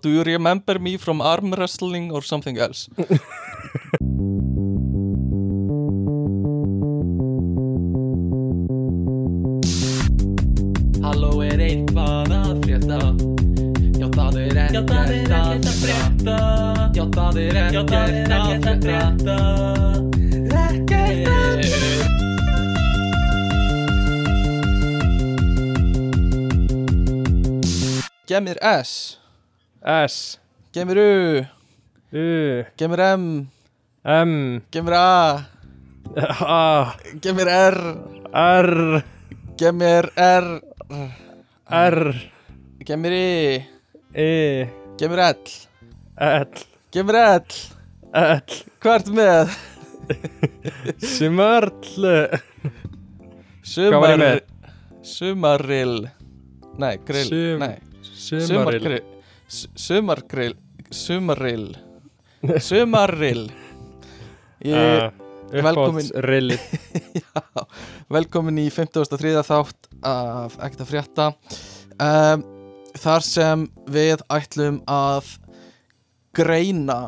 Do you remember me from arm wrestling or something else? Halló er eitthvað að frétta? Já það er ekkert að frétta. Já það er ekkert að frétta. Ekkert að Gef mér S S. Gef mér U. U. Gef mér M. M. Gef mér A. A. Gef mér R. R. Gef mér R. R. Gef mér I. E. Gef mér L. L. Gef mér L. L. Hvað ertu með? Sumarl. Sumar var ég með? Sumarrill Nei, grill. Sumaril. Sumargrill Sumargrill Sumarrill Sumarrill Ég, Uh, velkomin. Já, velkomin í 53. þátt af Ekkert að frétta um, Þar sem við ætlum að greina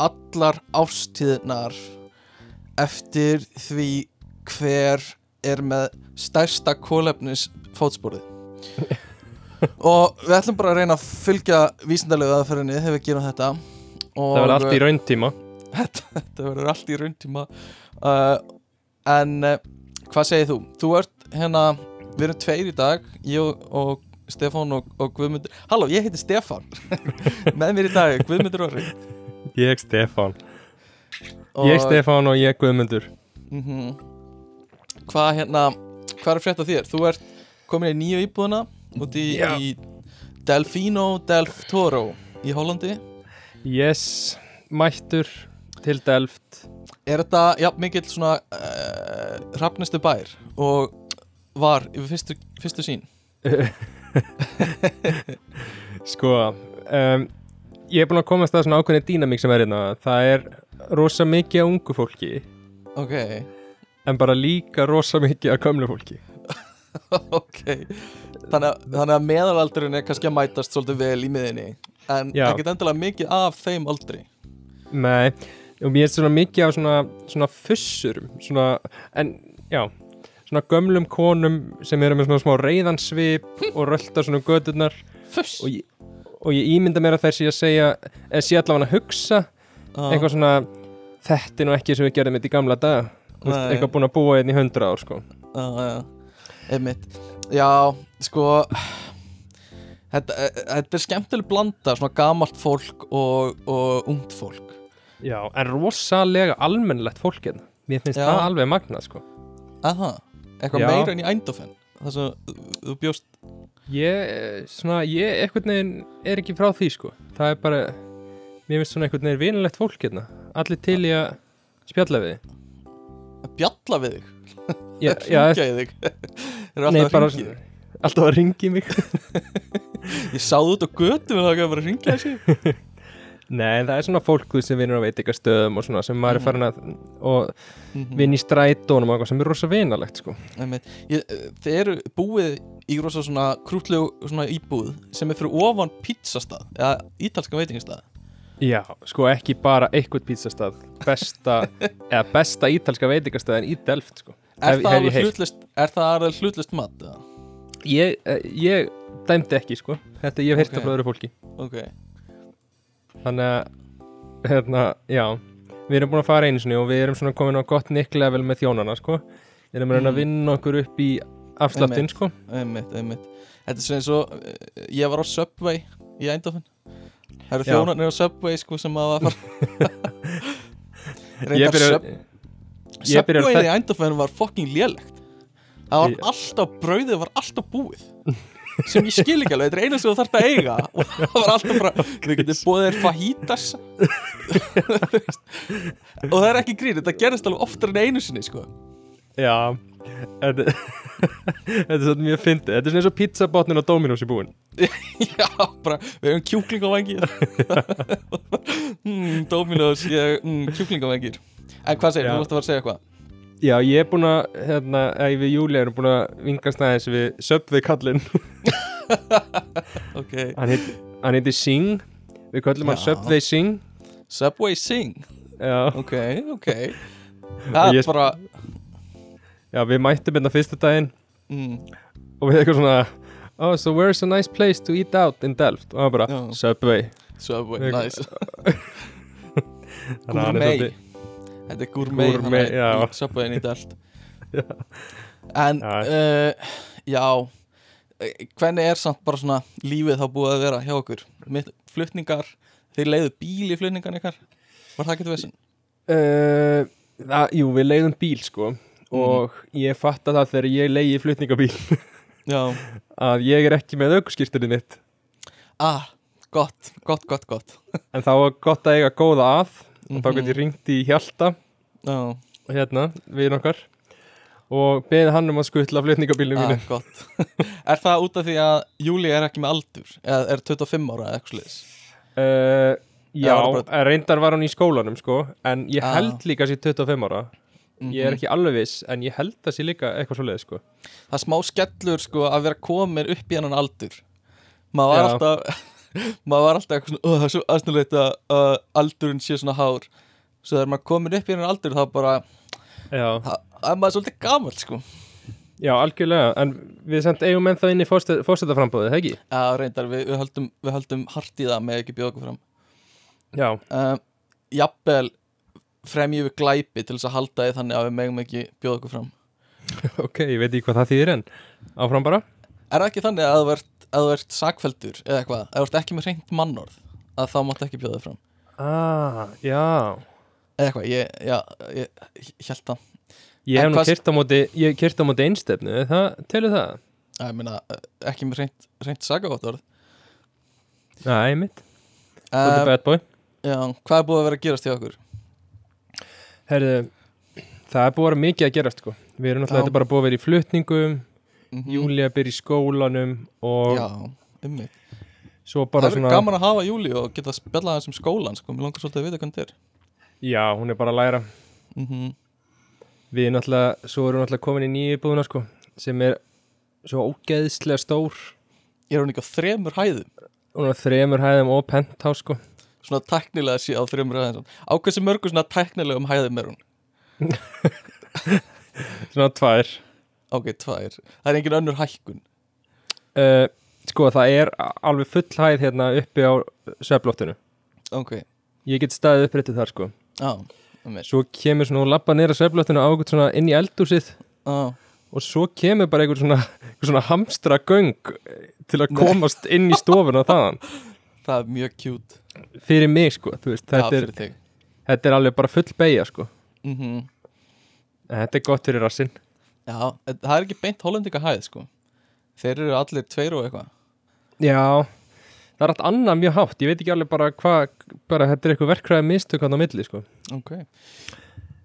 allar ástíðnar eftir því hver er með stærsta kólefnis fótsporið og við ætlum bara að reyna að fylgja vísindalegu aðferðinni þegar við gerum þetta. Og Það verður allt í rauntíma. Þetta, þetta verður allt í rauntíma. Uh, en uh, hvað segir þú? Þú ert hérna, við erum tveir í dag ég og, Stefán og, og Guðmundur. Halló, ég heiti Stefán. Með mér í dag, Guðmundur Orri. Ég Stefán. Og, Ég Stefán og ég Guðmundur. Mm Hvað hérna hvað er að frétta þér? Þú ert komin í nýju íbúðuna út í, Já. í Delfino del Toro í Hollandi. Yes Mættur til Delft. Er þetta jafn mikill svona uh, hrafnistu bær og var yfir fyrstu, fyrstu sín? Sko um, Ég er búin að komast að svona ákveðin dýnamík sem er hérna. Það er rosa mikið af ungu fólki. Ok, En bara líka rosa mikið af gömlu fólki ok. Þannig þannig að meðalaldurinn er kannski að mætast svolítið vel í miðinni En Já. ekkert endilega mikið af þeim aldri. Nei Og mér er svona mikið af svona, svona fussurum Svona En já Svona gömlum konum sem eru með svona smá reyðansvip og rölda svona gödurnar Fuss. Og ég, og ég ímynda mér að þær sé að segja eða sé allavega að hugsa Ah, eitthvað svona þetta er nú ekki sem við gerðum þetta í gamla dag Nei. eitthvað búin að búa hérna í hundra ár sko. Já, já, einmitt Já, sko Þetta, þetta er skemmtileg blanda Svona gamalt fólk og, og ungt fólk Já, en rosalega almennlegt fólk hérna Mér finnst Já. það alveg magnað sko. Aha, eitthvað Já. meira enn í Eindhoven Það sem þú bjóst Ég, svona, ég einhvern veginn er ekki frá því sko. Það er bara Mér finnst svona einhvern veginn vinulegt fólk hérna Allir til í að spjalla við þig. að bjalla við þig Já, já, Hringja í þig. Þeir eru alltaf að hringja í þig. alltaf að ringi mig. Ég sáðu út á götu og það gaf bara að hringja þessi Nei, það er svona fólk þú veist, sem vinnur á veitingastöðum og svona sem maður er Mhm. farin að og vinn í strætónum og eitthvað sem er rosa vinalegt sko. Þeir eru búið í rosa svona krútlegu svona íbúð sem er fyrir ofan pizzastað eða ítalska veitingastað. Já, sko ekki bara eitthvað pizzastað. Besta, eða besta ítalska veitingastöðin í Delft sko. Er það alveg hlutlist hlutlist mat? ég, eh, ég dæmdi ekki sko. þetta ég hef heyrt Ok. af okay. öðru fólki Ok þannig að hérna, já við erum búin að fara einu sinni og við erum svona komin á gott nicklevel með þjónana sko. við erum reyna að Mm. vinna okkur upp í afsláttinn sko. Einmitt, einmitt Þetta er svona eins og eh, Ég var á Subway í Eindhoven Það eru þjónarnir á Subway sko sem að fara ég Reyndar þetta- í Eindhoven var fucking lélegt. Það var alltaf, brauðið var alltaf búið. Sem ég skil ekki alveg, þetta er eina sem þú þarft að eiga. Og það var alltaf bara við getum búið þér fajitas. Og það er ekki grín þetta gerist alveg oftar en einu sinni sko. Já. Þetta þetta er svona mjög fyndið. Þetta er svona eins og pizzabotnin á Dominos í búin. Já, bara, við hefum kjúklingavangir. Mm, Dominos ég, mm, kjúklingavangir en hvað segir, þú? Varst að fara að segja eitthvað. Já, ég er búin að, hérna, eða við Júli erum búin að vingast aðeins við Subway kallinn. Ok, Hann heiti, hann heiti Singh við köllum hann. Subway Sing. Subway Sing? Já, Ok, ok. Það Ég- er bara já við mættum hérna fyrsta daginn. Mm, og við eitthvað svona oh, so where's a nice place to eat out in Delft? Og hann bara, Já. Subway. Subway, nice. Þannig að Þetta er gourmet, Gourmet, hann er já. í Subwayin í delt En Já. uh, Já Eh, Hvernig er samt bara svona lífið þá búið að vera hjá okkur? Flutningar, þeir leiðu bíl í flutningan ykkar? Var það ekki þú vesinn? uh, það, jú, við leiðum bíl sko. Mhm. og ég fatta það þegar ég leiði flutningabíl. Að ég er ekki með aukuskýrstunni mitt. Ah, gott, gott, gott, gott. En þá var gott að eiga góða að og þá Mhm. gæti ég ringt í Hjalta Já, hérna, við okkar. Og beðið hann um að skutla flutningabílinu ah, mínu gott. Er það út af því að Júli er ekki með aldur? Eða er 25 ára eða eitthvað sliðis uh, Já, var það bara... reyndar var hann í skólanum sko. En ég Ah. held líka sér 25 ára. Ég er ekki alveg viss en ég held það sér líka eitthvað svoleið sko. Það er smá skellur sko að vera komin upp í hennan aldur. Maður var Já. alltaf maður var alltaf eitthvað svona, "Ó, það er svo aðsnulegt að uh, aldurinn sé svona hár. Svo þegar maður komin upp í hennan aldur þá bara, það það er maður svolítið gamall sko. Já algjörlega, en við samt eigum enn það inn í fórsetaframbóðið, ekki? já, reyndar, við, við, höldum, við höldum hart í það með ekki bjóða okkur fram. Já, uh, jafnvel fremjum við glæpi til þess að halda því þannig að við megum ekki bjóða okkur fram. Ok, ég veit ekki hvað það þýðir en áfram bara. Er það ekki þannig að þú ert, að þú ert sakfeldur eða eitthvað, að þú ert ekki með reynd mannorð að þá máttu ekki bjóða þig fram. Ah, já. Eða eitthvað, ég, já, ég, ég held það. Ég hef En nú hvað- kyrt á móti, ég hef kyrt á móti einstefnu, það, telur það? ég meina, ekki með reynd, reynd sagavottorð Nei, mitt, þú ert bad boy. já, hvað er búið að vera að gerast hjá okkur Herðu, það er búið að vera mikið að gerast sko. Við erum náttúrulega Já. þetta er bara búið að vera í flutningum mm Júlía byrja í skólanum og já, ummi svo það er svona gaman að hafa Júli og geta spjallað þessum skólan sko, mér langar svolítið að vita hvernig þetta er. Já, hún er bara að læra. Mm Við erum náttúrulega, svo erum við náttúrulega komin í nýju búðuna sko sem er svo ógeðslega stór. Er hún á þremur hæðum? Hún er þremur hæðum og penthouse sko. Svona teknilega sé á þremur hæðum. Á hversu mörgu svona teknilegum hæðum er hún? Svona tvær ok, tvær, það er engin önnur hækkun. Uh, Sko, það er alveg full hæð hérna uppi á sveflóttinu ok, Ég get staðið uppréttið þar sko. Já, ummi Svo kemur svona, hún lappa neyra sveflóttinu á eitthvað svona inn í eldúsið já, og svo kemur bara einhver svona, einhver svona hamstra göng til að Nei. komast inn í stofuna þaðan. Það er mjög cute. Fyrir mig sko, þú veist, þetta, er, fyrir þig. þetta er alveg bara full beigja sko. Mm en þetta er gott fyrir rassinn Já, það er ekki beint hollendinga hæð sko. Þeir eru allir tveir og eitthvað. Já, það er allt annað mjög hátt. Ég veit ekki alveg bara hvað bara þetta er eitthvað verkræði mistök hann á milli sko. Ok.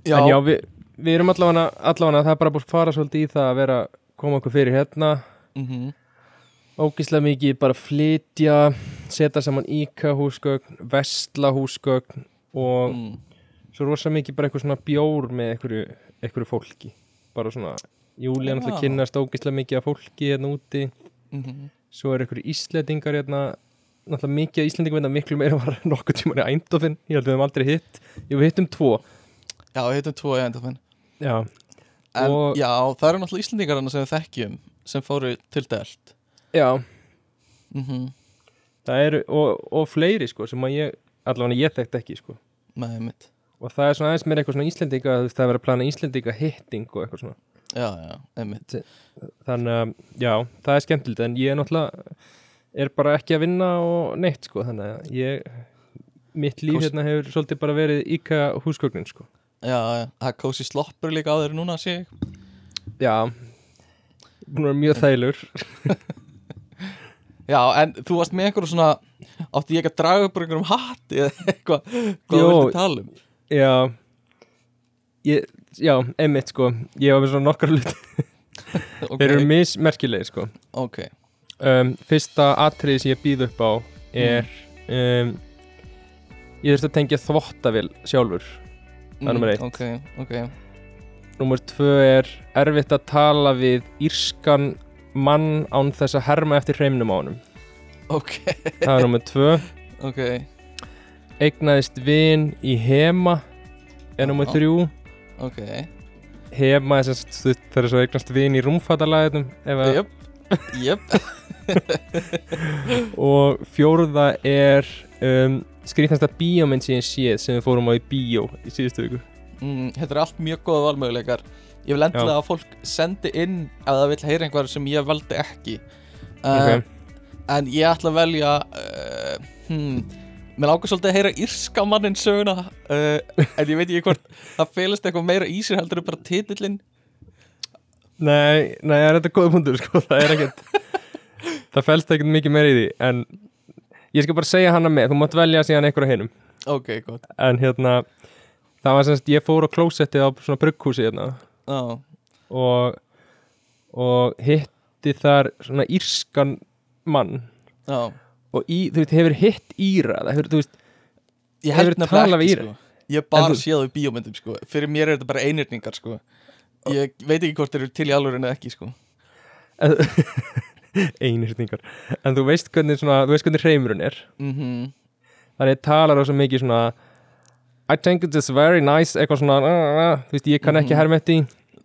Já. en já, við, við erum allavega, allavega það er bara búin að fara svolítið í það að vera koma okkur fyrir hérna. Mm ógíslega mikið bara flytja setja saman íka húsgögn vestla húsgögn og mm. svo rosa mikið bara eitthvað svona bjór með einhverju fólki bara svona, Júlía Já. náttúrulega kynnast ógíslega mikið af fólki hérna úti. Mm svo er einhverju íslendingar hérna náttúrulega mikið af íslendingum hérna miklu meira var nokkuð tíman í Eindhoven. Ég held við höfum aldrei hitt, ég við hittum tvo. Já, við heitum tvo í endafinn já, En Og- já, það eru náttúrulega Íslendingar hana sem við þekkjum sem fóru til delt. Já, mm það eru og, og fleiri sko sem að ég allavega ég þekkt ekki sko. Með mitt og það er svona aðeins meira eitthvað svona íslendinga það er verið að plana íslendinga hitting og eitthvað svona. Já, já, einmitt. Þannig að já, það er skemmtilegt en ég er náttúrulega er bara ekki að vinna og neitt sko þannig að ég mitt líf Kos- hérna hefur svolítið bara verið íka húsgögnin sko. Já, já, það kósi sloppur líka á þeir núna sé ég. Já, að vera mjög þælur Já, en þú varst með einhverju svona Átti ég ekki að draga upp einhverjum hatti eða eitthvað? Hvað viltu tala um já. Ég, já, einmitt sko. Ég var með svona nokkar hluti. Ok, þeir eru mismerkilegir sko. Ok. Um, fyrsta atriði sem ég býð upp á er um, ég þurfti að tengja þvottavél sjálfur. Það er númer eitt. Ok, ok. Númer tvö er erfitt að tala við írskan mann án þess að herma eftir hreimnum á honum. Ok, Það er númer tvö. Ok eignaðist vin í Hema er nummer Já. þrjú. Ok. Hema er sem sagt stutt þegar svo eignast vin í rúmfattalaðinum Jöp Jöp og fjórða er um, skrýtnasta bíómynd ég séð sem við fórum á í bíó í síðustu viku. Mm, Þetta er allt mjög góða valmöguleikar. Ég vil endilega að fólk sendi inn ef það vil heyra einhver sem ég valdi ekki. Uh, Ok. En ég ætla að velja uh, hmm, Mér lágur svolítið að heyra írska mannin söguna uh, En ég veit ekki hvort Það felist eitthvað meira í sér heldur en bara titillinn. Nei, nei, það er þetta góða punktur sko, það er ekkert það fælst ekkert mikið meira í því en ég skal bara segja hana með þú mátt velja síðan einhverja hinum. Ok, gott. En hérna það var semst, ég fór á klósettið á svona brugghúsi hérna. Já, og og hitti þar svona írskan mann. Já og í, þú veist, hefur hitt íra það hefur, þú veist, Ég nefnilega talað við ekki Íra? sko. Ég bara En séð þau bíómyndum sko. Fyrir mér er þetta bara einirningar sko. Ég veit ekki hvort þeir eru til í alvörinu eða ekki sko. einhyrningar en þú veist hvernig svona, þú veist hvernig hreimurinn er mm þannig talar það svo mikið svona I think it is very nice eitthvað svona, uh, uh, þú veist, ég kann ekki Mhm. hermetti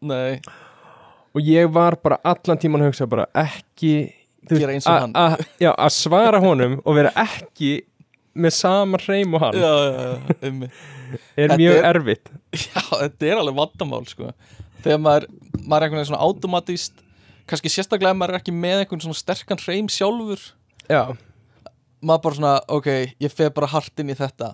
Nei, og ég var bara allan tíman að hugsa bara ekki Gera eins og hann. já, að svara honum og vera ekki með sama hreim og hann já, já, um er mjög er- erfitt Já, þetta er alveg vandamál sko. Þegar maður, maður er einhvern veginn svona automatist kannski sérstaklega ef maður er ekki með einhvern svona sterkan hreim sjálfur já, maður bara svona, ok, ég fer bara hart inn í þetta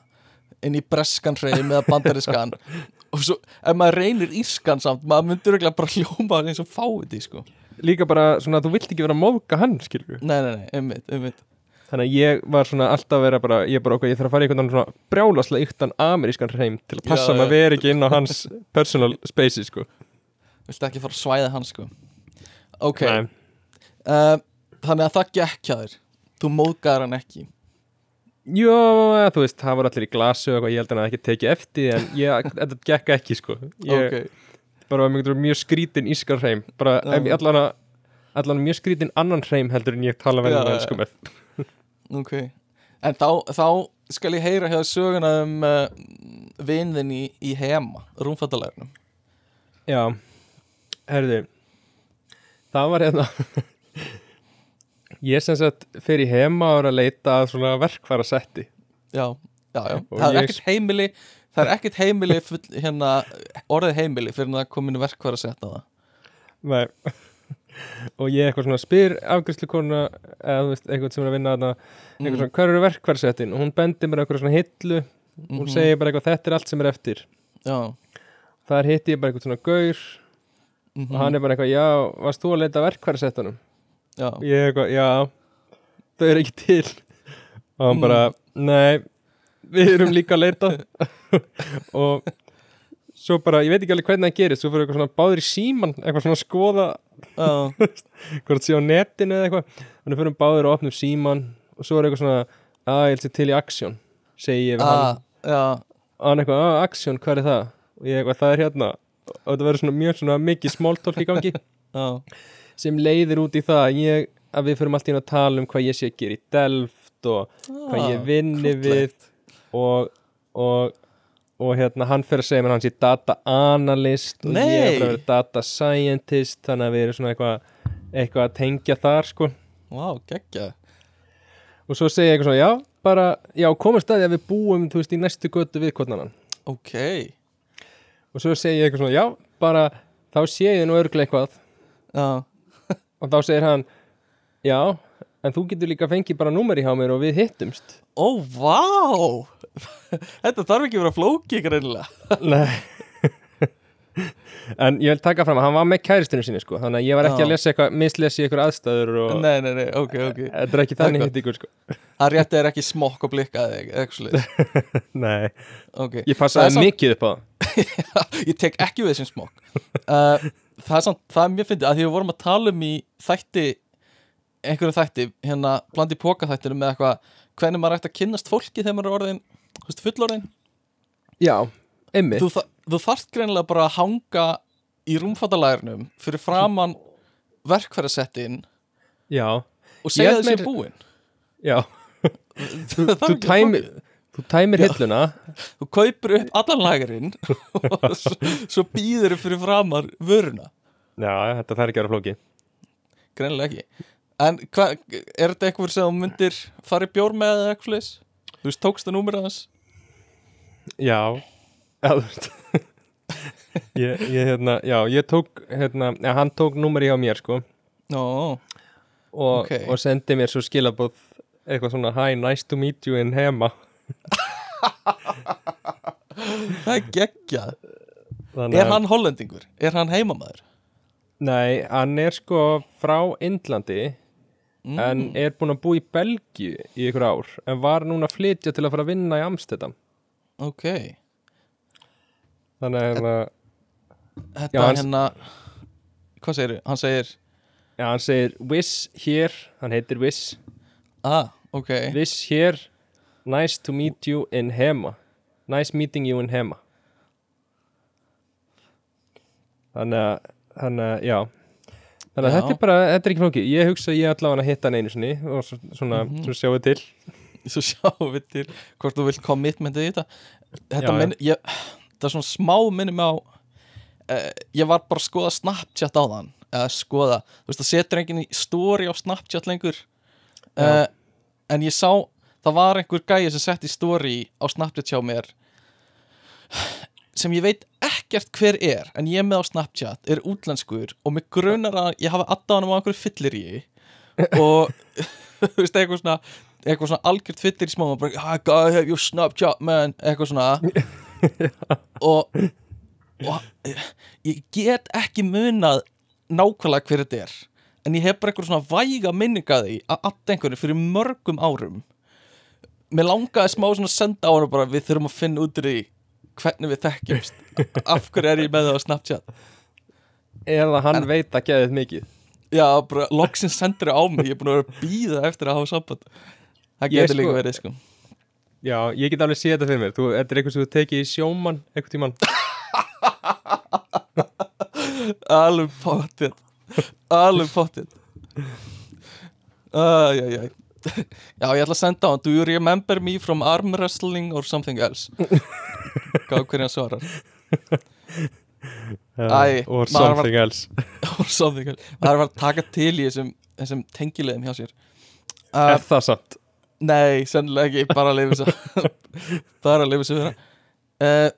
inn í breskan hreim eða bandariskan og svo, ef maður reynir írskan samt maður myndur ekki bara hljóma eins og fáið sko. Líka bara svona þú vilt ekki vera að móðga hann, skilur Nei, nei, nei, einmitt, einmitt. Þannig að ég var svona alltaf að vera bara ég bara ok, ég þarf að fara í einhvern svona brjálaslega yktan amerískan hreim til að passa Já, maður að vera ekki inn á hans personal spaces, sko. Viltu ekki fara að svæða hann sko? Ok, uh, þannig að það gekk hjá þér. Þú móðgar hann ekki. Jó, þú veist, það var allir í glasu og ég held að hann ekki tekið eftir en ég, þetta gekk ekki sko. Ég Ok, bara mjög, mjög skrítin ískar hreim. Bara allan, allan mjög skrítin annan hreim heldur en ég tala venjulega já, ensku með. Ok. En þá, þá skal ég heyra hjá þér söguna um uh, vinðin í, í hema, rúmfattalærinum Já, herðu það var hérna ég sem sagt fer í hema og er að leita að svona verkfæra setti Já, já, já. Og Það er ekkert heimili Það er ekkert heimili full, hérna, orðið heimili fyrir það kominu verkvar að setja það. Nei. Og ég eitthvað svona spyr afgriðslukona eða þú veist, eitthvað sem er að vinna þarna eitthvað Mm. svona, hver eru verkfærsettin og hún bendir mér eitthvað svona hillu hún Mhm. segir bara eitthvað, þetta er allt sem er eftir. Já. Þar hitti ég bara eitthvað svona gaur mm og hann er bara eitthvað, já, varst þú að leita verkfærsettunum Já, og ég eitthvað, já. Þau eru ekki til. Og hann Mm. bara, nei við erum líka að leita. Og svo bara, ég veit ekki alveg hvernig það gerist svo fyrir eitthvað svona báður í síman eitthvað svona að skoða hvort sé á netinu eða eitthvað. Þannig fyrir báður og opnum síman og svo er eitthvað svona, að ég held sér til í aksjón segi ég við ah, hann. og hann eitthvað, að aksjón, hvað er það? Og ég eitthvað, það er hérna. Og þetta verður svona mjög svona mikið smóltólk í gangi. Sem leiðir út í það að, ég, að við fyrir alltaf að tala um hvað ég sé að gera í Delft og hvað Ah, ég vinni við. Og, og, og hérna hann fyrir að segja mér að hann sé data analyst og ég er Nei. að vera data scientist þannig að við erum svona eitthvað eitthvað að tengja þar sko. Vá, geggja og svo segja ég eitthvað svona, já, bara já, komum staði að við búum, þú veist, í næstu götu við hvernig Ok. Og svo segi ég eitthvað svona, já, bara þá sé ég nú örglega eitthvað. Já, og þá segir hann, já en þú getur líka fengið bara númer í hjá mér og við hittumst. Ó, vá Þetta þarf ekki að vera flóki greinilega. Nei. En ég vil taka fram að hann var með kæristinu sinni sko Þannig að ég var ekki Já. að lesa eitthvað Mislesi eitthvað aðstæður og Nei, nei, nei, ok, ok. Þetta er ekki þannig hitt ykkur sko. Það rétti er ekki smokk og eitthvað svoleiðis. Nei, Ok. Ég Það er passaði samt- mikið upp á það. Ég tek ekki við þessum smokk. Uh, Það er samt, það er mjög fyndið að því við vorum að tala um í þætti einhverju þætti, hérna blandi póka þættinu með eitthvað hvernig maður ætti að kynnast fólki þegar maður er orðin veist, fullorðin Já, einmitt. Þú, þa- þú þarft greinilega bara að hanga í rúmfattalærinum fyrir framann verkfærasettin Já, og segja þessi meira- búin. Já. Þú, þú, tæmir, þú tæmir hilluna. Þú kaupir upp allan lagarinn og svo, býður fyrir framar vöruna. Já, þetta þarf ekki að vera flóki greinilega ekki. En hva, er þetta eitthvað sem þú myndir fara í bjór með eða eitthvað leis þú veist, tókst það númer hans Já, já þú veist. Ég, ég, hérna, já, ég tók hérna, ja, hann tók númeri hjá mér sko. Nó, og, Ok. og sendi mér svo skilabóð eitthvað svona hi, nice to meet you in Hema. Það er geggjað. Þannig er hann hollendingur? er hann heimamaður? Nei, hann er sko frá Indlandi Mm. en er búinn að búa í Belgíu í ykkur ár en var núna að flytja til að fara að vinna í Amsterdam. Ok, þannig að hérna, þetta Já, hann- hérna hvað segir hann segir, já, hann segir Wish here, hann heitir Wish ah, ok. Wish here, nice to meet you in Hema. Nice meeting you in Hema. Þannig að þannig að, já þannig að þetta er bara, þetta er ekki flóki ég hugsa ég allavega að hitta hann einu sinni og svo- svona, Mhm. svona sjáum við til. Svo sjáum við til hvort þú vilt commitmentið í þetta. Þetta Já, minn, ég, það er svona smá minnum á uh, ég var bara að skoða Snapchat á þann. Eða skoða, þú veist það setur enginn í story á Snapchat lengur. Uh, en ég sá það var einhver gæi sem sett í story á Snapchat hjá mér sem ég veit ekkert hver er en ég með á Snapchat er útlenskur og mig grunar að ég hafi aðdáð hann á einhverju fyllir í og þú veist eitthvað svona eitthvað svona algjört fyllir í smá og bara, hi guy, have your Snapchat man? Eitthvað svona. Og, og ég get ekki munað nákvæmlega hver þetta er en ég hef bara eitthvað svona væga minninga af því að allt einhverju fyrir mörgum árum. Mér langaði smá svona að senda á hann bara við þurfum að finna út því hvernig við þekkjumst. Af hverju er ég með það á Snapchat? Eða hann En- veit að geðið mikið? Já, bara loksins sendur á mig. Ég er búin að vera býða eftir að hafa samband. Það getur sko- líka verið sko. Já, ég get alveg séð þetta fyrir mér. Þú, þetta er eitthvað sem þú tekið í sjómann eitthvað tímann. Alveg pottið alveg pottið æjæjæj já ég ætla að senda á hann. Do you remember me from arm wrestling or something else hvað hvernig hann svarar. Æ, or maður var- something else. Or something else. Það er að taka til í þessum, þessum tengilegum hjá sér. Er uh, það samt? nei, sennilega ekki bara að lifa svo bara að lifa svo uh,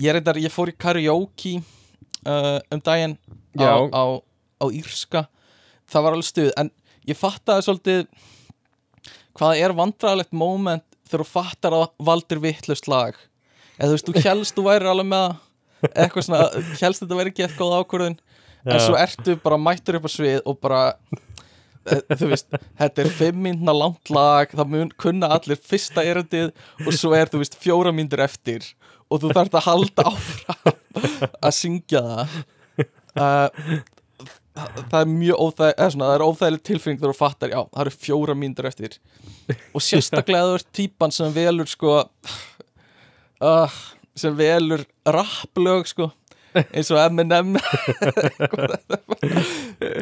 ég reyndar, ég fór í karaoke uh, um daginn á, Já. á, á Írska. Það var alveg stuð en ég fattaði svolítið hvað er vandræðalegt moment þegar þú fattar að valdir vittlust lag eða þú veist, þú helst þú væri alveg með eitthvað svona, helst þetta væri ekki eitthvað ákvörðin en svo ertu bara mættur upp á svið og bara eh, þú veist, þetta er fimm mínuna langt lag það mun kunna allir fyrsta erindið og svo er þú veist fjóra mínútur eftir og þú þarft að halda áfram að syngja það. Uh, það er mjög óþæg, það er óþægileg tilfinning þegar þú fattar, já, það eru fjóra mínútur eftir. Og sérstaklega þú ert típan sem velur sko uh, sem velur rapplög sko. Eins og Eminem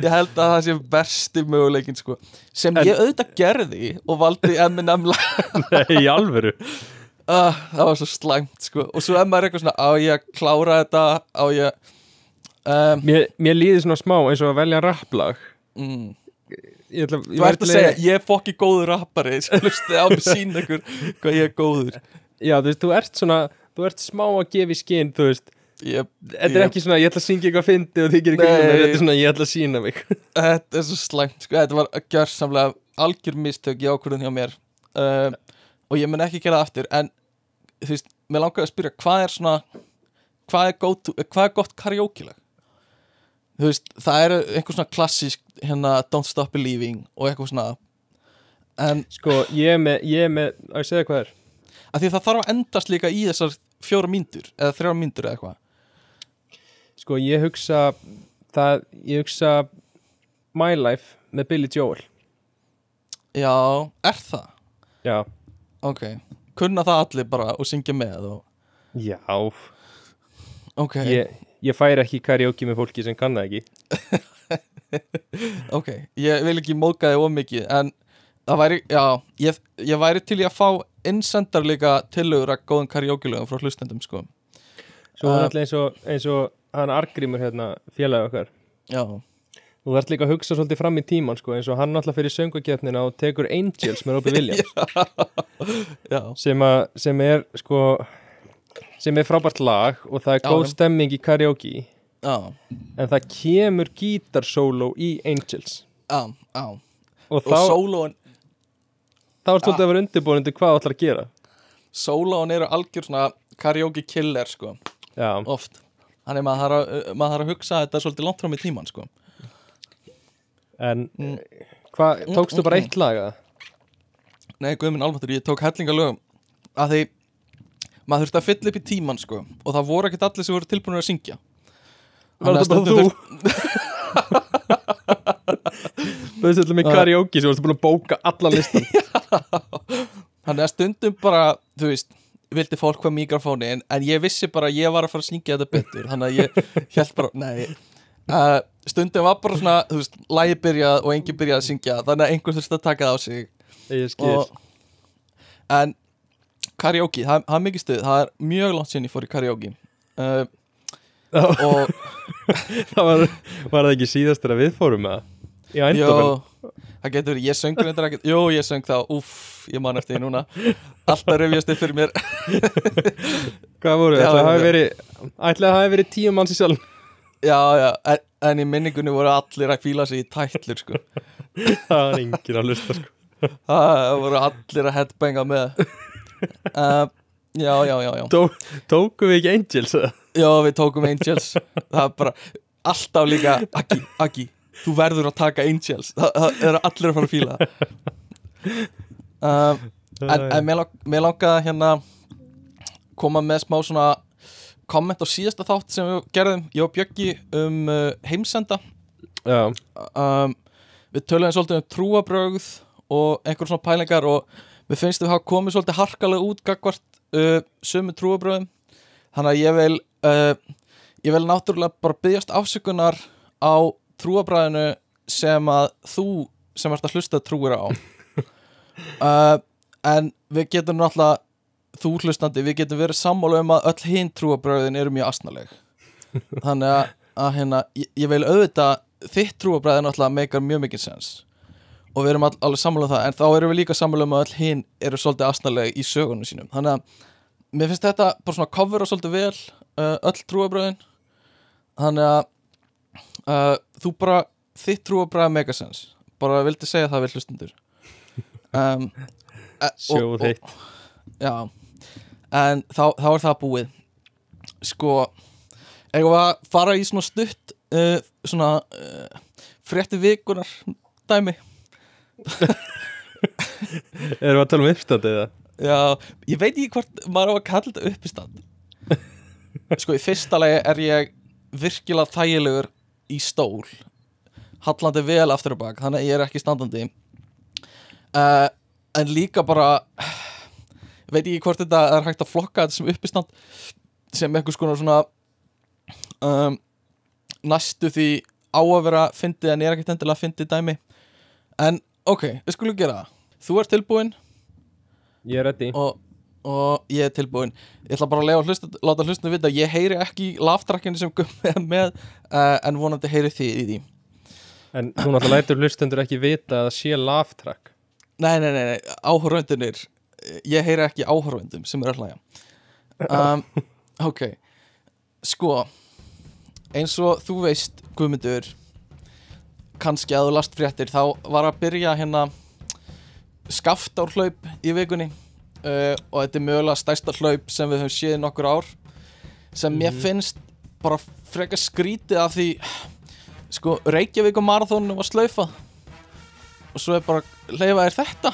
ég held að það sé versti möguleikin sko. Sem En- ég auðvitað gerði og valdi lag. Nei, í alvöru. Uh, það var svo slæmt sko. Og svo er maður eitthvað svona á ég að klára þetta? Á ég um, mér, mér líði svona smá eins og að velja rapplag. Mm, ég ætla, ég þú ert að segja ég er fokki góður rappari hlustið á mig sín ykkur hvað ég er góður já, þú veist, þú ert svona þú ert smá að gefa í skinn, þú veist. Ég, þetta er Ég- ekki svona, ég ætla að syngja eitthvað fyndi og þið gerir ekki þetta er svona, ég ætla að sína mig. Þetta er svo slæmt sko þetta var gjörsamlega algjör mistök í ákvörðun hjá mér. Um, og ég mun ekki gera það aftur en þú veist, mér langaði að spyrja hvað er svona hvað er, go to, hvað er gott karaoke-lag þú veist, það eru einhver svona klassísk hérna Don't Stop Believing og eitthvað svona. En sko, ég er með, ég er með að ég segja hvað er að því það þarf að endast líka í þessar fjóra mínútur eða þrjá mínútur eða eitthvað. Sko, ég hugsa það, ég hugsa My Life með Billy Joel. Já, er það? já, ok, kunna það allir bara og syngja með og já. Ok, ég, ég færi ekki karaoke með fólki sem kann það ekki. Ok ég vil ekki móka þig of mikið en það væri, já ég, ég væri til í að fá innsendar líka tillögur að góðum karaoke-lögum frá hlustendum sko. Svo Uh, eins og, eins og hann Argrímur hérna, félagi okkar. Já, Þú þarft líka að hugsa svolítið fram í tíman sko, eins og hann alltaf fyrir söngukefnina og tekur Angels með Robbie Williams. Já, sem, að, sem er sko sem er frábært lag og það er Já, góð já. stemming í karaoke. Já, en það kemur gítarsóló í Angels. Já, já. Og og sólóin, þá er svolítið að vera undirbúinandi hvað þú ætlar að gera. Sólóin eru algjör svona karaoke killer sko, Já, oft. Þannig maður þarf að, maður þarf að hugsa þetta svolítið langt fram í tíman sko. En Mm. hvað, tókstu bara mm, eitt lag að? Nei, guðminn alveg, ég tók hellinga lögum að því maður þurfti að fylla upp í tíman sko og það voru ekkert allir sem voru tilbúinir að syngja. Var þetta bara þú? Þú veist þetta með karaoke svo varstu búin að bóka allan listan. Þannig að stundum bara, þú veist vildi fólk hvað mikrofóni en, en ég vissi bara að ég var að fara að syngja þetta betur þannig að ég held bara, nei. Uh, stundum var bara svona, þú veist lægi byrjað og enginn byrjað að syngja þannig að einhver þurfti að taka það á sig. Ég skil. Og, en karaoke, það, það er mikið stuð það er mjög langt sinni fór í karaoke. Uh, og Það var, var það ekki síðastur að við fórum með það? Í Eindhoven það getur verið, ég söng reyndar ekkert Jó, ég söng þá, úff, ég man eftir því núna Alltaf reyfjast upp fyrir mér Hvað voru, ætlaði að já. hafi verið ætlaði að hafi verið tíu manns í salun Já, já, en, en í minningunni voru allir að kvíla sig í tætlur sko. Það var enginn að hlusta sko Það voru allir að headbanga með uh, Já, já, já, já Tó, Tókum við ekki Angels eða? Já, við tókum Angels. Það er bara alltaf líka Aggi, Aggi, þú verður að taka Angels. Það, það eru allir að fara að fíla uh, En, en mér, lang, mér langaði að hérna koma með smá svona komment á síðasta þátt sem við gerðum ég og Bjöggi um uh, heimsenda. Um, við töluðum svolítið um trúabrögð og einhver svona pælingar og mér finnst við hafa komið svolítið harkalega út gagvart uh, sömu trúabröðum þannig að ég vil uh, ég vil náttúrulega bara byggjast afsökunar á trúabröðinu sem að þú sem ert að hlusta trúir á. Uh, en við getum náttúrulega þú hlustandi, við getum verið sammála um að öll hinn trúabröðin eru mjög asnaleg. Þannig að, að hérna, ég, ég vil auðvitað þitt trúabræði náttúrulega meikar mjög mikið sens. Og við erum all, alveg sammála um það en þá erum við líka sammála um að öll hinn eru svolítið asnalega í sögunum sínum. Þannig að mér finnst þetta bara svona cover og svolítið vel uh, öll trúabræðin þannig að uh, þú bara þitt trúabræði meikar sens bara vildi segja það við hlustundur um, e- sjóð heitt Já. En þá, þá er það búið. Sko Eigum við að fara í svona stutt uh, Svona uh, Frétti vikunar dæmi? Erum við að tala um uppstandið eða? Já, ég veit ekki hvort maður á að kalla þetta uppistand. Sko, í fyrsta lagi er ég virkilega þægilegur í stól. Hallandi vel aftur og bak Þannig að ég er ekki standandi. Uh, En líka bara Veit ekki hvort þetta er hægt að flokka þetta sem uppistand Sem einhvers konar svona um, Næstu því á að vera fyndið En er ekkert endilega fyndið dæmi. En ok, við skulum gera það. Þú ert tilbúin Ég er ready. Og, og ég er tilbúin. Ég ætla bara að hlusta, láta hlustinu vita ég heyri ekki laftrakkinu sem Gummi er með uh, en vonandi heyri þið í því. En þú náttúrulega lætur hlustendur ekki vita að það sé laugh track nei, nei, nei, nei áhörvendunir ég heyri ekki áhörvendum sem er að hlæja. Um, ok sko eins og þú veist Guðmundur kannski að þú last fréttir þá var að byrja hérna skaftárhlaup í vikunni uh, og þetta er mögulega stærsta hlaup sem við höfum séð í nokkur ár sem mér finnst bara frekar skrítið af því sko Reykjavík og marathónu var slaufa. Og svo er bara leifa er þetta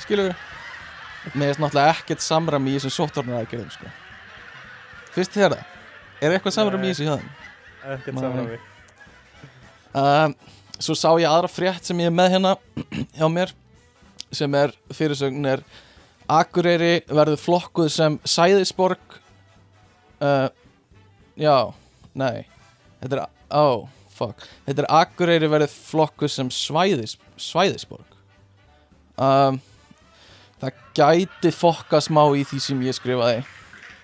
skilur við mér finnst náttúrulega ekkert samram í þessum sóttvarnar aðgerðum sko. Fyrst þér það? Er eitthvað samram í þessu þeim? Ekkert Nei. samræmi. Um, Svo sá ég aðra frétt sem ég er með hérna hjá mér sem er fyrirsögn er Akureyri verður flokkuð sem Sæðisborg uh, Já, nei Þetta er, oh, fuck Þetta er Akureyri verður flokkuð sem svæðis, Svæðisborg. Um, það gæti fokka smá í því sem ég skrifaði.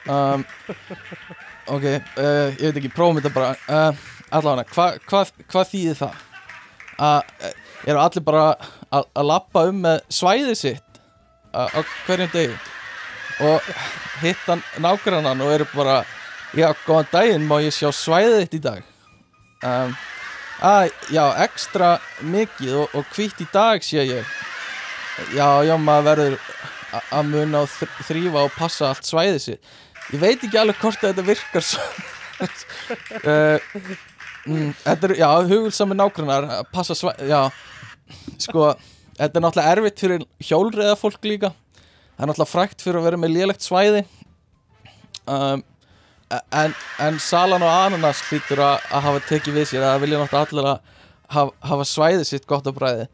Um, ok, uh, ég veit ekki prófum þetta bara. Uh, allavega, hvað hva, hva þýðir það? Að uh, eru allir bara að lappa um með svæðið sitt á hverjum degi. Og hitta nágrannan og eru bara já, góðan daginn, má ég sjá svæðið þitt í dag? Um, að, já, ekstra mikið og, og hvitt í dag sé ég. Já, já, maður verður að muna og þr- þrífa og passa allt svæðið sitt. Ég veit ekki alveg hvort þetta virkar uh, mm, þetta er, já, hugulsami nágrannar passa svæðið, já sko, þetta er náttúrulega erfitt fyrir hjólreiða fólk líka. Það er náttúrulega frækt fyrir að vera með lélegt svæði. Um, en, en Salan og Ananas hlýtur að, að hafa tekið við sér að það vilja náttúrulega allir að hafa, hafa svæði sitt gott á bræði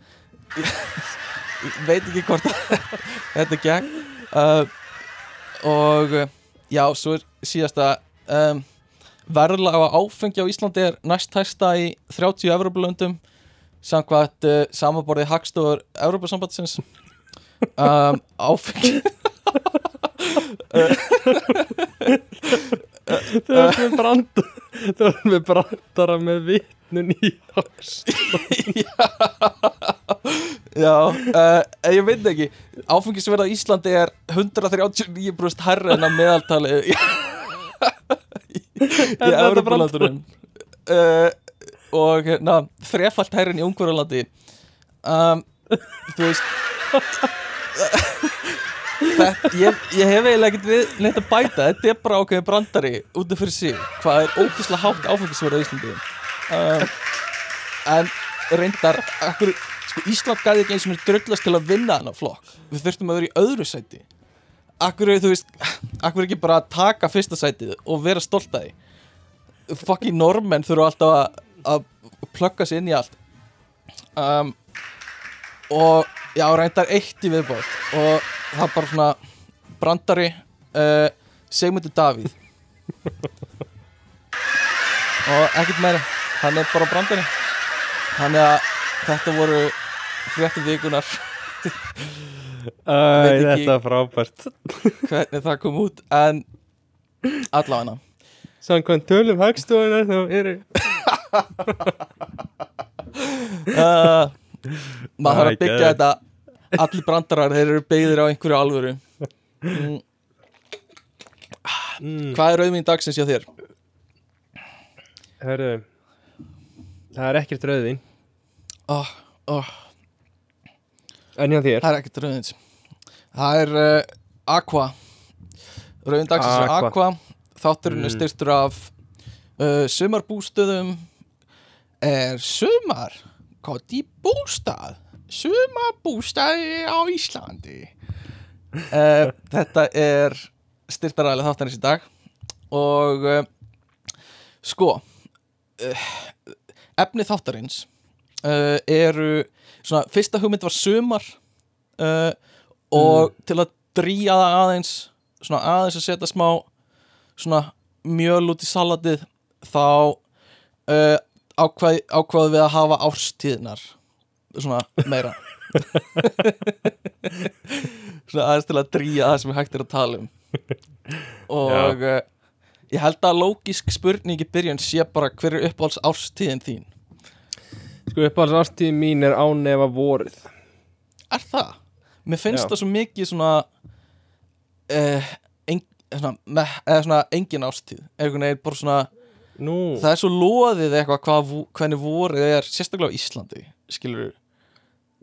ég veit ekki hvort þetta gegn uh, og já, svo er síðasta um, verðlaga áfengi á Íslandi er næst hæsta í 30 Evropalöndum samkvæmt uh, samanborðið Hagstofur Evropasambandsins um, áfengi. Það er með brand Það er með brandara með vitnun í hást Já, uh, ég veit ekki. Áfengisverð á Íslandi er 139% herra en að meðaltali í, þetta Európa-landunum uh, og hérna þrefalt en í Ungverjalandi. Um, Þú veist Þetta, ég, ég hef eiginlega ekkert við neitt að bæta. Þetta er bara ákveðin brandari út af fyrir sig Hvað er ógeðslega hátt áfengisverð á Íslandi. Um, En reyndar akkur, sko, Ísland gæði ekki eins og mér dröllast til að vinna hana flokk. Við þurftum að vera í öðru sæti. Akkur þú veist Akkur ekki bara taka fyrsta sætið og vera stolt að því? Fucking normenn þurfa alltaf að, að plugga sig inn í allt. Um, Og já, reyndar eitt í viðbót. Og það bara svona brandari uh, Sigmundur Davíð. Og ekkert meira. Hann er bara brandari. Þannig að þetta voru fréttum vikunar Æ, þetta er frábært. hvernig það kom út en allavega. Samkvæmt tölum hagstofunar þá eru uh, maður þarf að byggja þetta. Allir brandarar, þeir eru byggðir á einhverju alvöru. Mm, mm, hvað er auðvinn dagsins hjá þér? Hörðu Það er ekkert rauðin Oh, oh, En hjá þér? Það er ekkert rauðins það er uh, Aqua. Rauðin dagsins er Aqua. Aqua. Þátturinn er Mm. styrstur af uh, sumarbústöðum. Er sumar? Gott í bústað? Sumarbústaði á Íslandi. Uh, þetta er styrtaræðilega þáttarins í dag. Og uh, sko efni þáttarins eru svona, fyrsta hugmynd var sumar og til að dríja það aðeins svona aðeins að setja smá svona mjöl út í salatið þá uh, ákvað, ákvaðu við að hafa árstíðnar svona meira. Svona aðeins til að dríja það sem hægt er að tala um. Og uh, ég held að lógisk spurning í byrjun sé bara hver er uppáhalds árstíðin þín? Sko uppáhalds ástíð mín er ánefa vorið. Er það? Mér finnst Já. það svo mikið svona uh, en, svona, með, eða svona engin einhvern veginn bara svona Nú, það er svo loðið eitthvað hvað, hvernig vorið er sérstaklega á Íslandi skilur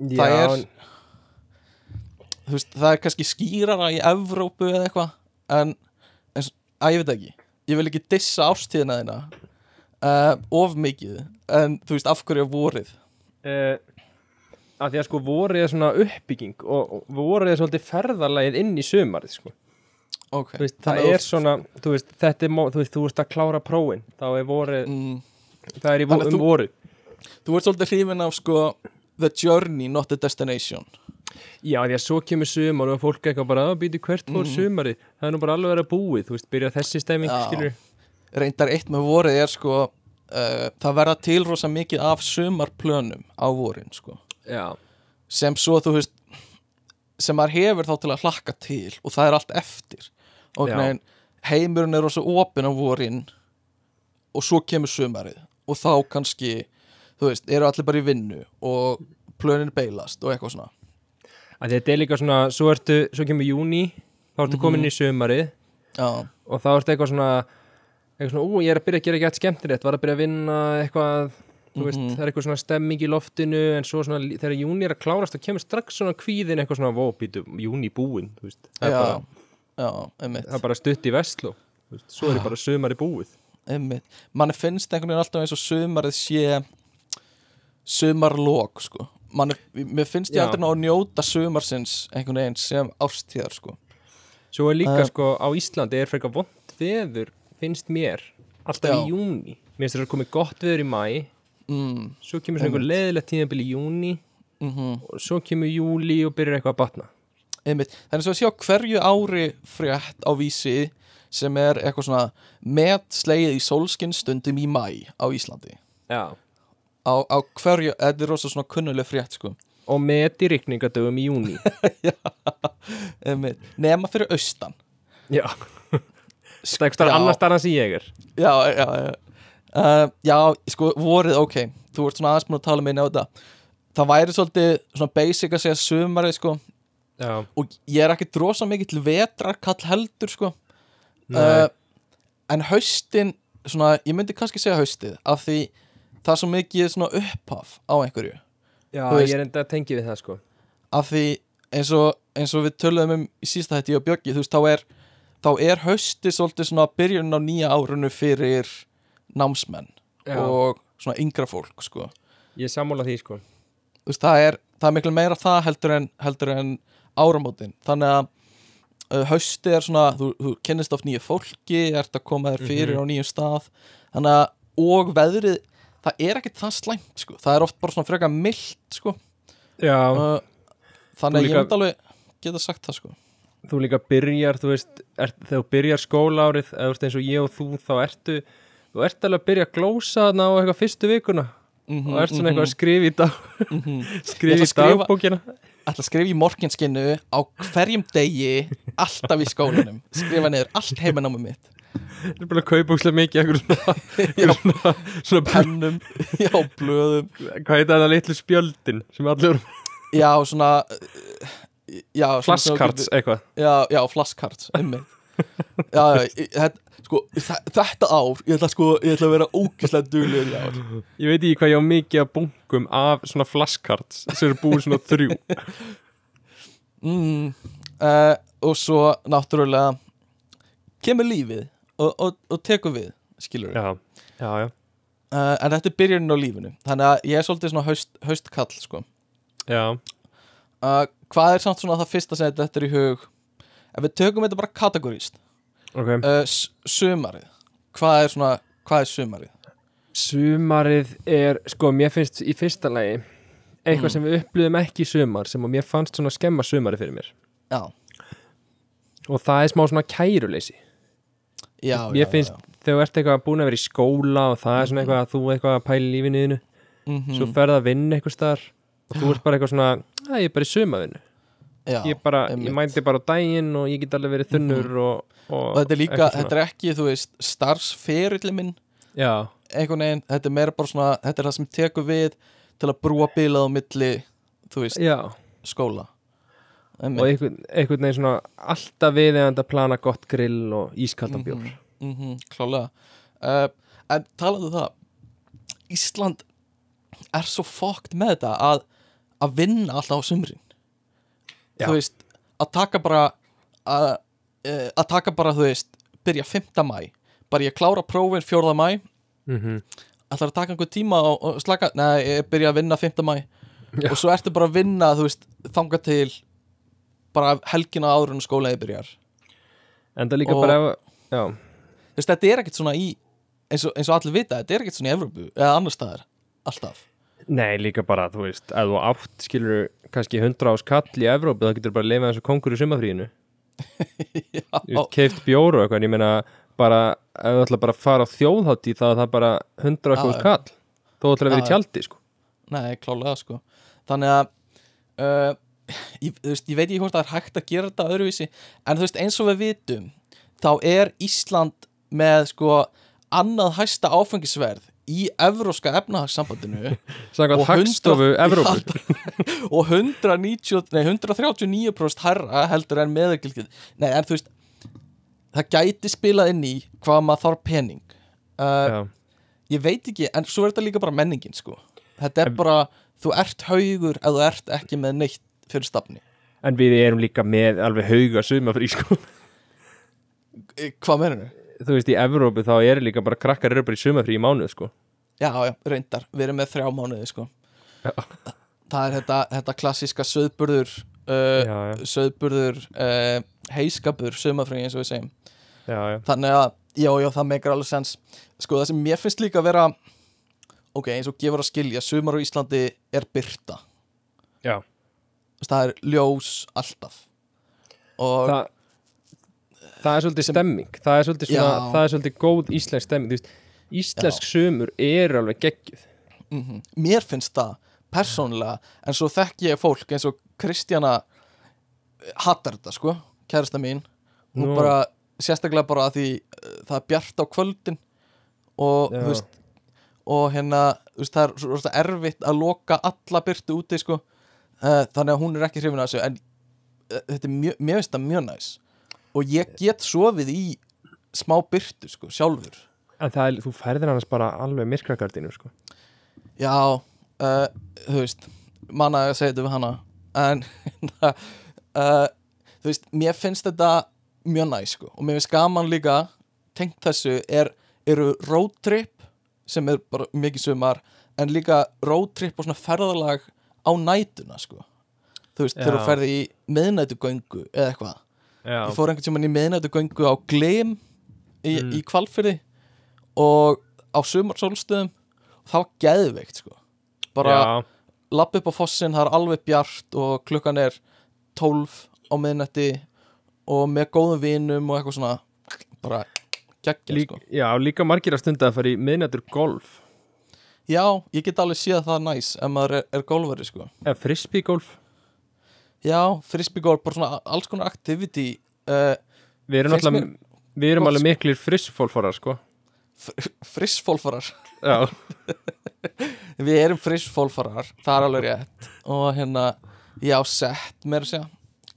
það já, er- þú veist, það er kannski skýrara í Evrópu eða eitthvað en, en að ég veit ekki. Ég vil ekki dissa ástíðina þína uh, of mikið. En þú veist, af hverju er vorið? Uh, að því að sko vorið er svona uppbygging og, og vorið er svolítið ferðarlægið inn í sumarið sko. Ok, Þú veist, það er svona, þú veist, þetta er, mó- þú veist, þú veist að klára prófin, þá er vorið, mm, það er í vo, um vorið. þú ert svolítið hrifin af sko the journey, not the destination Já, því að svo kemur sumar og fólk eitthvað bara að býti hvert fór Mhm. sumarið, það er nú bara alveg að vera búið, þú veist, byrja þessi stemming, Já. skilur. reyndar eitt með vorið er sko uh, það verða til rosa mikið af sumarplönum á vorin sko Já. sem svo þú veist sem maður hefur þá til að hlakka til og það er allt eftir og Já. neginn, heimurinn er rosa opinn á vorin og svo kemur sumarið og þá kannski þú veist, eru allir bara í vinnu og plönin beilast og eitthvað svona. Að þetta er líka svona, svo ertu svo kemur júni, þá ertu komin í sumarið já, og þá ertu eitthvað svona eitthvað svona, ú, ég er að byrja að gera ekki skemmtilegt var að byrja að vinna eitthvað. Þú veist, Mhm. það er eitthvað svona stemming í loftinu en svo svona, þegar júni er að klárast þá kemur strax svona kvíðin eitthvað svona, vó, býtu, júni búin þú veist, það er, já, bara, já, einmitt, það er bara stutt í vestló. Svo er bara sumari búið. Einmitt. Manni finnst einhvern veginn alltaf eins og sumarið sé sumarlok sko. Manni, mér finnst ég aldrei ná að njóta sumarsins einhvern veginn sem ástíðar sko. Svo er líka Eh. sko, á Íslandi er frekar vond veður, finnst mér alltaf Já. í júni mér finnst það að komið gott veður í mæ mm, svo kemur svona einhver leðilegt tíðanbili í júni mm og svo kemur júli og byrjar eitthvað að batna einmitt, er og að sjá hverju ári frétt á vísi sem er eitthvað svona met slegið í sólskinnstundum í mæ á Íslandi. Já. Á, á hverju, þetta er rosa svona kunnuleg frétt sko. Og met í rikningadögum í júni einmitt, nema fyrir austan. Já. Það er eitthvað annars þar sem ég er. Já, já, já. Uh, já, sko, vorið, ok. Þú ert svona aðeins búin að tala með inn á þetta. Það væri svolítið svona basic að segja sumarið, sko, já, og ég er ekki drosa mikið til vetrarkall heldur, sko. Uh, en haustin svona, ég myndi kannski segja haustið af því það er svo mikið svona upphaf á einhverju. Já veist- ég er enda að tengja við það sko. Af því eins og, eins og við töluðum um í sísta hætti og Bjöggi, þú veist, þá er þá er haustið svolítið svona byrjun á nýja árunu fyrir námsmenn Já. og svona yngra fólk, sko. Ég sammála því sko. Þú veist, það er, það er miklu meira það heldur en, heldur en áramótin. Þannig að uh, haustið er svona, þú, þú kynnist oft nýju fólki ert að koma þér fyrir á nýju stað. Þannig að, og veðrið það er ekkert það slæmt, sko. Það er oft bara svona frekar mildt, sko. Já, uh, þannig að ég myndi alveg geta sagt það, sko. Þú líka byrjar þú veist, er, þegar þú byrjar skólaárið eða eins og ég og þú þá ertu þú ert alveg að byrja að glósa þarna á eitthvað fyrstu vikuna Mhm, og ert svona eitthvað að skrifa í dag mhm. skrifa Ég í að skrifa- dagbókina. ætla að skrifa í morginskinnu á hverjum degi alltaf í skólanum. Skrifa niður allt heimanámi mitt. Það er bara að kaupa úkslega mikið eitthvað svona, svona, svona pennum, já, blöðum. Hvað heita það litlu spjöldin sem allir já, svona uh, já, flasskarts eitthvað. Já, já, flasskarts, einmitt já, já, þetta sko, þe- þetta ár, ég ætla sko ég ætla að vera ógislega duglegur í ár. Ég veit ekki hvað ég á mikið að bunkum af svona flasskarts sem eru búið svona þrjú. Mm, uh, og svo náttúrulega kemur lífið og, og, og tekur við skilur við já, já, já, uh, en þetta er byrjunin á lífinu þannig að ég er svolítið svona haust, haustkall sko. já. uh, hvað er samt svona það fyrsta sem þetta er í hug ef við tökum þetta bara kategoríst ok. Uh, sumarið. Hvað er svona, hvað er sumarið? Sumarið er, sko, mér finnst í fyrsta lagi eitthvað Mm. sem við upplýðum ekki sumar sem að mér fannst svona skemma sumarið fyrir mér. Já, og það er smá svona kæruleysi. Já, Mér já, finnst já. þegar þú ert eitthvað búin að vera í skóla og það er svona eitthvað að þú eitthvað að pæla í lífinuðinu Mm svo ferð að vinna eitthvað staðar og þú ert bara eitthvað svona, að ég er bara í sumavinnu já, ég, bara, ég mæti bara á daginn og ég get alveg verið þunnur og, og, og þetta er líka, þetta er ekki, þú veist starfsferillin minn. Einhvern veginn, þetta er meira bara svona þetta er það sem tekur við til að brúa bilað á milli, þú veist, já. skóla. Og Einmitt. einhvern, einhvern veginn svona alltaf viðeigandi að plana gott grill og ískaldan bjór. Mm -hmm, klálega uh, en talaðu um það Ísland er svo fokkt með þetta að, að vinna alltaf á sumrin Já. þú veist, að taka bara að, uh, að taka bara, þú veist byrja 5. mæ bara ég klára prófin 4. mæ mm -hmm. ætlar að taka einhver tíma og, og slaka nei, ég byrja að vinna 5. mæ Já. og svo ertu bara að vinna, þú veist þanga til bara helgina áður en skólaði byrjar En það líka Og- bara Já, þú veist, þetta er ekkert svona í eins og, eins og allir vita, þetta er ekkert svona í Evrópu eða annar staðar, alltaf nei líka bara, þú veist ef þú átt, skilur kannski 100 ás kall í Evrópu, þá getur bara að lifa eins og kongur í sumafríinu keift bjóru eitthvað, en ég meina bara, ef þú ætla bara að fara á þjóðhátti þá er það bara 100 Já, ás kall. Þó ætla að vera í tjaldi, sko. Nei, klálega sko. Þannig að uh, ég, þú veist, ég veit ekki hvort það er hægt að gera þetta öðruvísi en þú veist eins og við vitum þá er Ísland með sko annað hæsta áfengisverð í evróska efnahagssambandinu Og hundra- hagstofu Evrópu. Og 190, nei, 139% herra heldur en meðagilgið nei en þú veist það gæti spilað inn í hvað maður þarf pening. Uh, ég veit ekki, en svo er þetta líka bara menningin sko. Þetta er En- bara, þú ert haugur ef þú ert ekki með neitt fyrir stafni. En við erum líka með alveg hauga sumafrí sko. Eh, hvað meður Þú veist, í Evrópu þá er líka bara krakkar eru bara í sumafrí í mánuð sko. Já, já, reyndar, við erum með þrjá mánuði sko. Já. Það er þetta, þetta klassíska söðburður uh, söðburður uh, heiskapur, sumafröng eins og við segjum. Já, Þannig að, já, já, það meikar alveg sens. Sko, það sem mér finnst líka að vera ok, eins og gefur að skilja sumar á Íslandi er byrta já. Það er ljós alltaf. Og Það, það er svolítið stemming Það er svolítið, svona, Já. það er svolítið góð íslensk stemming veist, Íslensk sumur er alveg geggjuð Mhm. Mér finnst það persónulega en svo þekki ég fólk eins og Kristjana hattar þetta sko, kærasta mín hún Nú. bara, sérstaklega bara því uh, það er bjart á kvöldin og Já. þú veist og hérna, þú veist, það er svo rosa erfitt að loka alla byrtu úti sko uh, þannig að hún er ekki hrifin að þessu en þetta er mjög, það mjög næs og ég get sofið í smá byrtu sko, sjálfur En það er, þú færðir annars bara alveg myrkrakardinu sko Já, uh, þú veist manna að segja þetta við hana en uh, þú veist, mér finnst þetta mjög næ sko. og mér finnst gaman líka tengt þessu er, eru roadtrip sem er bara mikið sumar en líka roadtrip og svona ferðalag á nætuna sko. þú veist, þegar Já. þú ferði í miðnætugöngu eða eitthvað Já, ég fór einhvern tímann í miðnætugöngu á Gleim í, Mm. í Kvalfyrði og á sumarsólstöðum það var geðveikt sko. Bara já, lappa upp á fossin, það er alveg bjart og klukkan er 12 á miðnætti og með góðum vinum og eitthvað svona bara geggja lík, sko. Já, líka margir að stunda að fara í miðnættur golf. Já, ég get alveg séð að það er næs ef maður er, er golfari sko. Eða frisbee golf já, frisbeegolf, bara svona alls konar activity uh, Við erum alltaf, við erum alveg miklir frissfólfarar sko. Frissfólfarar. Já, við erum frissfólfarar, það er alveg rétt. Og hérna, já, sett mér að segja,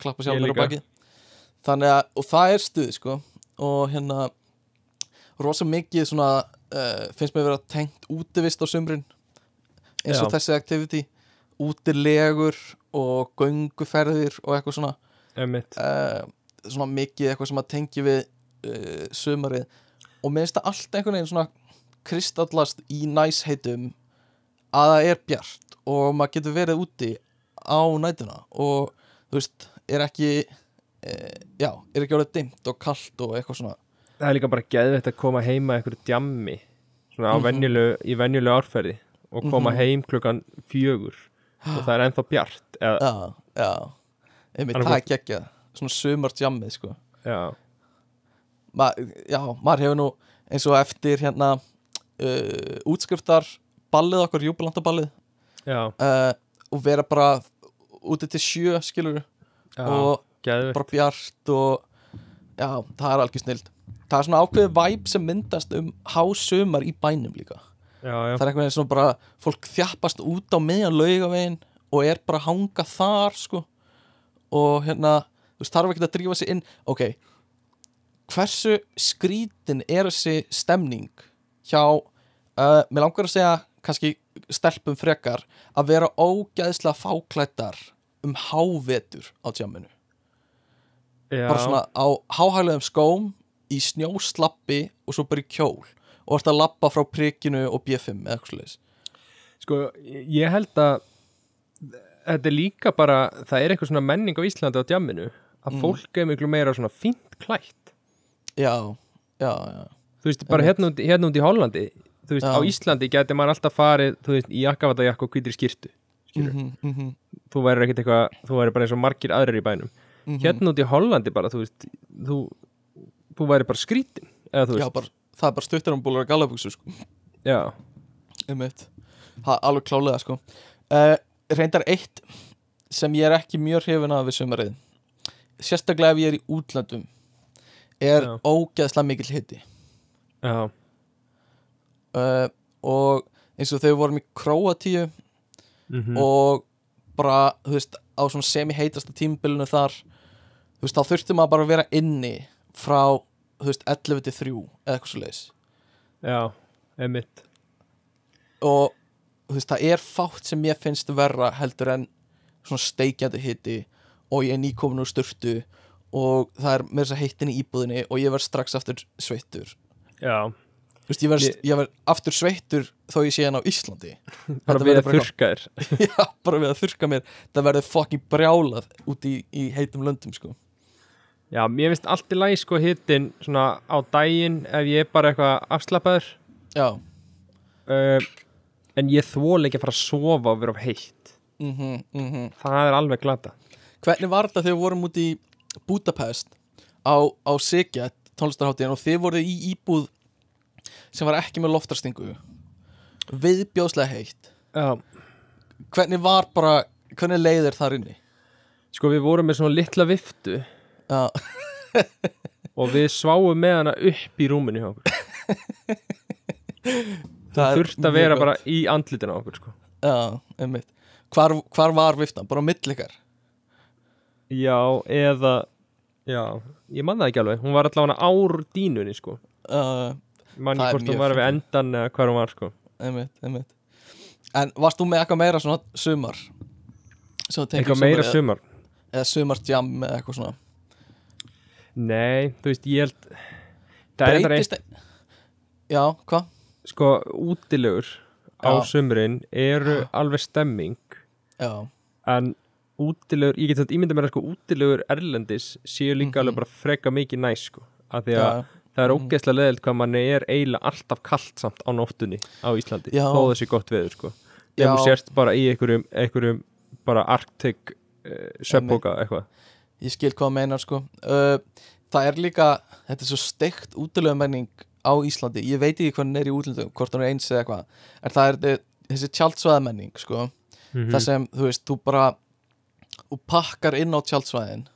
klappa sjálf mér á baki þannig að, og það er stuð sko, og hérna rosa mikið svona uh, finnst mér vera tengt útivist á sumrin eins og Já. þessi activity útilegur og gönguferðir og eitthvað svona uh, svona mikið eitthvað sem að tengi við uh, sumarið og mér finnst það allt einhvern veginn svona kristallast í næsheitum að það er bjart og maður getur verið úti á nætuna og þú veist, er ekki uh, já, er ekki orðið dimmt og kalt og eitthvað svona Það er líka bara geðveitt að koma heima einhverju djammi svona á Mhm. venjulegu, í venjulegu árferði og koma Mhm. heim klukkan fjögur og það er ennþá bjart eða, já, já, einmitt, það er geggjað. Svona sumartjammið sko. Já, Ma, já, maður hefur nú eins og eftir hérna uh, útskriftar ballið okkar, júbilantaballið já, uh, og vera bara úti til sjö skilur já og geðveitt bara bjart og já, það er algjör snild. Það er svona ákveðið væp sem myndast um hásumar í bænum líka já, já, það er eitthvað svona bara, fólk þjappast út á miðjan laugavegin og er bara að hanga þar sko. Og hérna, þú veist, þarf ekki að drífa sig inn. Ok, hversu skrítin er þessi stemning hjá uh, mér langar að segja kannski stelpum frekar að vera ógæðslega fáklættar um hávetur á tjáminu já. bara svona á háhæglegum skóm í snjóslappi og svo bara í kjól og ert að lappa frá prikinu og B5 eða eitthvað slags Sko, ég held að þetta er líka bara, það er eitthvað svona menning á Íslandi á djamminu að Mm. fólk er miklu meira svona fínt klætt. Já, já, já. Þú veist, bara hérna út, hérna út í Hollandi þú veist, Já. á Íslandi geti maður alltaf farið þú veist, í jakkavattajakk og hvítri skýrtu skilur, Mhm, mhm, þú væri ekkert eitthvað þú væri bara eins og margir aðrir í bænum. Mhm. hérna út í Hollandi bara, þú veist þú, þú væri bara skrítin eða þú já, veist, bara, það er bara stuttur um búlar að galabuksu sko. já, um það er alveg klálega sko. uh, reyndar eitt sem ég er ekki mjög hrifin af við sumarið sérstaklega ef ég er í útlöndum er Já. ógeðslega mikill hiti já, uh, og eins og við vorum í Króatíu mm og bara, þú veist, á svona semi-heitasta tímabilinu þar þú veist, þá þurfti maður bara að vera inni frá, þú veist, 11 til 3 eða eitthvað svo leiðis já, emitt og þú veist, það er fátt sem ég finnst verra heldur en svona steikjandi hiti og ég er nýkomin úr sturtu og það er með þess að heitin í íbúðinni og ég verð strax aftur sveittur. Já, þú veist, ég verð, Ég- ég verð aftur sveittur þó ég sé hann á Íslandi. Bara við að bara þurrka þér já, bara við að þurrka mér. Það verður fucking brjálað út í, í heitum löndum, sko já, mér finnst allt í lagi sko hittin svona á daginn ef ég er bara eitthvað afslappaður já, uh, en ég þvól ekki að fara að sofa og vera of heitt. Mhm, mhm. Það er alveg glata. Hvernig var þetta þegar við vorum út í Budapest á, á Sigget tónlistarháttíðin og þið voruð í íbúð sem var ekki með loftarstingu viðbjóðslega heitt. Já, Hvernig var bara, hvernig leiðir þar inni? sko við vorum með svona litla viftu og við sváum með hana upp í rúminu hjá okkur það þurft að vera gott. bara í andlitina á okkur sko. Já, einmitt Hvar, hvar var viftan? Bara á millikar? já, eða já, ég man það ekki alveg hún var allavega ár dínunni sko Uh, man Það er ekki hvort hún var við endan eða hvar hún var sko einmitt, einmitt En varst þú með eitthvað meira svona sumar? Eitthvað meira sumar Eða sumarsjam eða eitthvað svona nei, þú veist, ég held það er þetta Breytist Já, hvað? sko, útilegur á Já. sumrin eru alveg stemming Já, en útilegur, ég get þetta ímynda mér að sko útilegur erlendis séu líka Mhm. alveg bara freka mikið næs sko af því að já, það er Mhm. ógeðslega leðilt hvað manni er eiginlega alltaf kallt samt á nóttunni á Íslandi Já. þó þessi gott veður sko ef Já. þú sérst bara í einhverjum, einhverjum bara Arctic uh, sveppoka eitthvað ég skil hvað meinar sko uh, Það er líka, þetta er svo steikt útilega menning á Íslandi Ég veit ekki hvað hann er í útlöndum, hvort hann er eins eða eitthvað En það er þe- þessi tjaldsvæða menning sko Mhm. Það sem, þú veist, þú bara Þú pakkar inn á tjaldsvæðin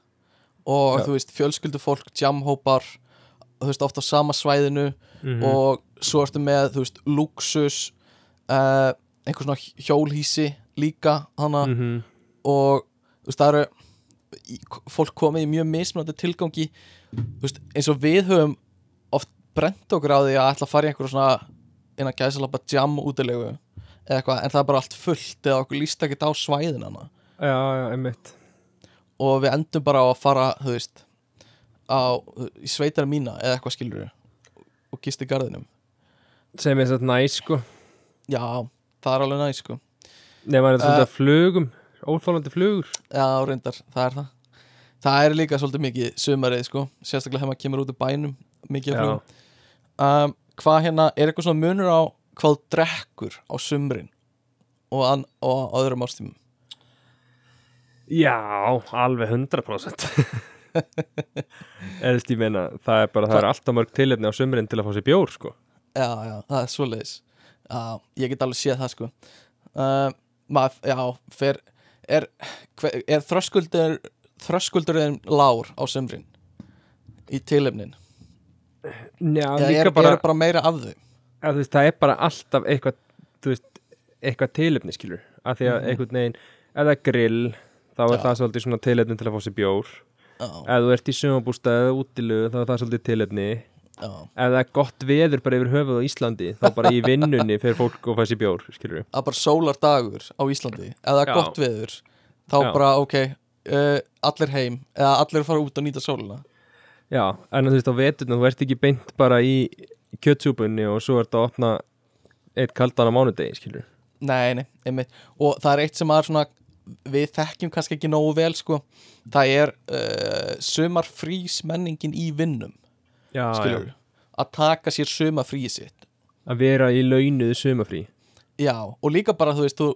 Og Já. þú veist, fjölskyldu fólk, jamhópar Þú veist, oft á sama svæðinu Mhm. Og svo ertu með, þú veist, luxus uh, Einhver svona hjólhísi líka hana Mhm. og þú veist, það eru fólk komið í mjög mismunandi tilgangi. Veist, eins og við höfum oft brent okkur á því að ætla að fara í einhverju svona innan gæsalapa jam útilegu eða eitthvað, en það er bara allt fullt eða okkur líst ekkert á svæðin hana. Já, já, einmitt. Og við endum bara á að fara, þú veist á, í sveitara mína eða eitthvað skilur og gist í garðinum. Sem er þetta næs sko. Já, það er alveg næ, sko. Nema þetta Uh, uh, flugum, óþólandi flugur. Já, reyndar, það er það það er líka svolítið mikið sumarið, sko. Sérstaklega þegar maður kemur út úr bænum mikið af flugum um, hvað hérna, er eitthvað svona munur á hvað drekkur á sumrin og, an, og á öðrum ástímum Já, alveg 100% Eðst ég meina það er bara, það er alltaf mörg tilefni á sumrin til að fá sér bjór sko. Já, já, það er svoleiðis. Já, ég get alveg séð það sko. Um, maður, já, fer er, hver, er þröskuldur þröskuldurinn lár á sumrin í tilefnin Já, eða er, bara, er bara meira af þau að, veist, það er bara alltaf eitthvað veist, eitthvað tilefni skilur að því að Mhm. einhvern veginn, eða grill þá er Já. það svolítið svona tilefni til að fá sér bjór ef þú ert í sumabústað eða útilegu þá er það svolítið tilefni já, ef það er gott veður bara yfir höfuð á Íslandi þá bara í vinnunni fyrir fólk og fæ sér bjór skilur að bara sólar dagur á Íslandi eða Já. gott veður þá Já. bara ok uh, allir heim eða allir fara út og nýta sólina? Já, en þú veist á veturna, þú ert ekki beint bara í kjötsúpunni og svo ert að opna eitt kaldan á mánudegi, skilur Nei, nei, einmitt. Og það er eitt sem að svona við þekkjum kannski ekki nógu vel sko. Það er uh, sumarfrís menningin í vinnum Já, skilur, að taka sér sumarfríi sitt. Að vera í launuðu sumafrí Já, og líka bara þú veist þú,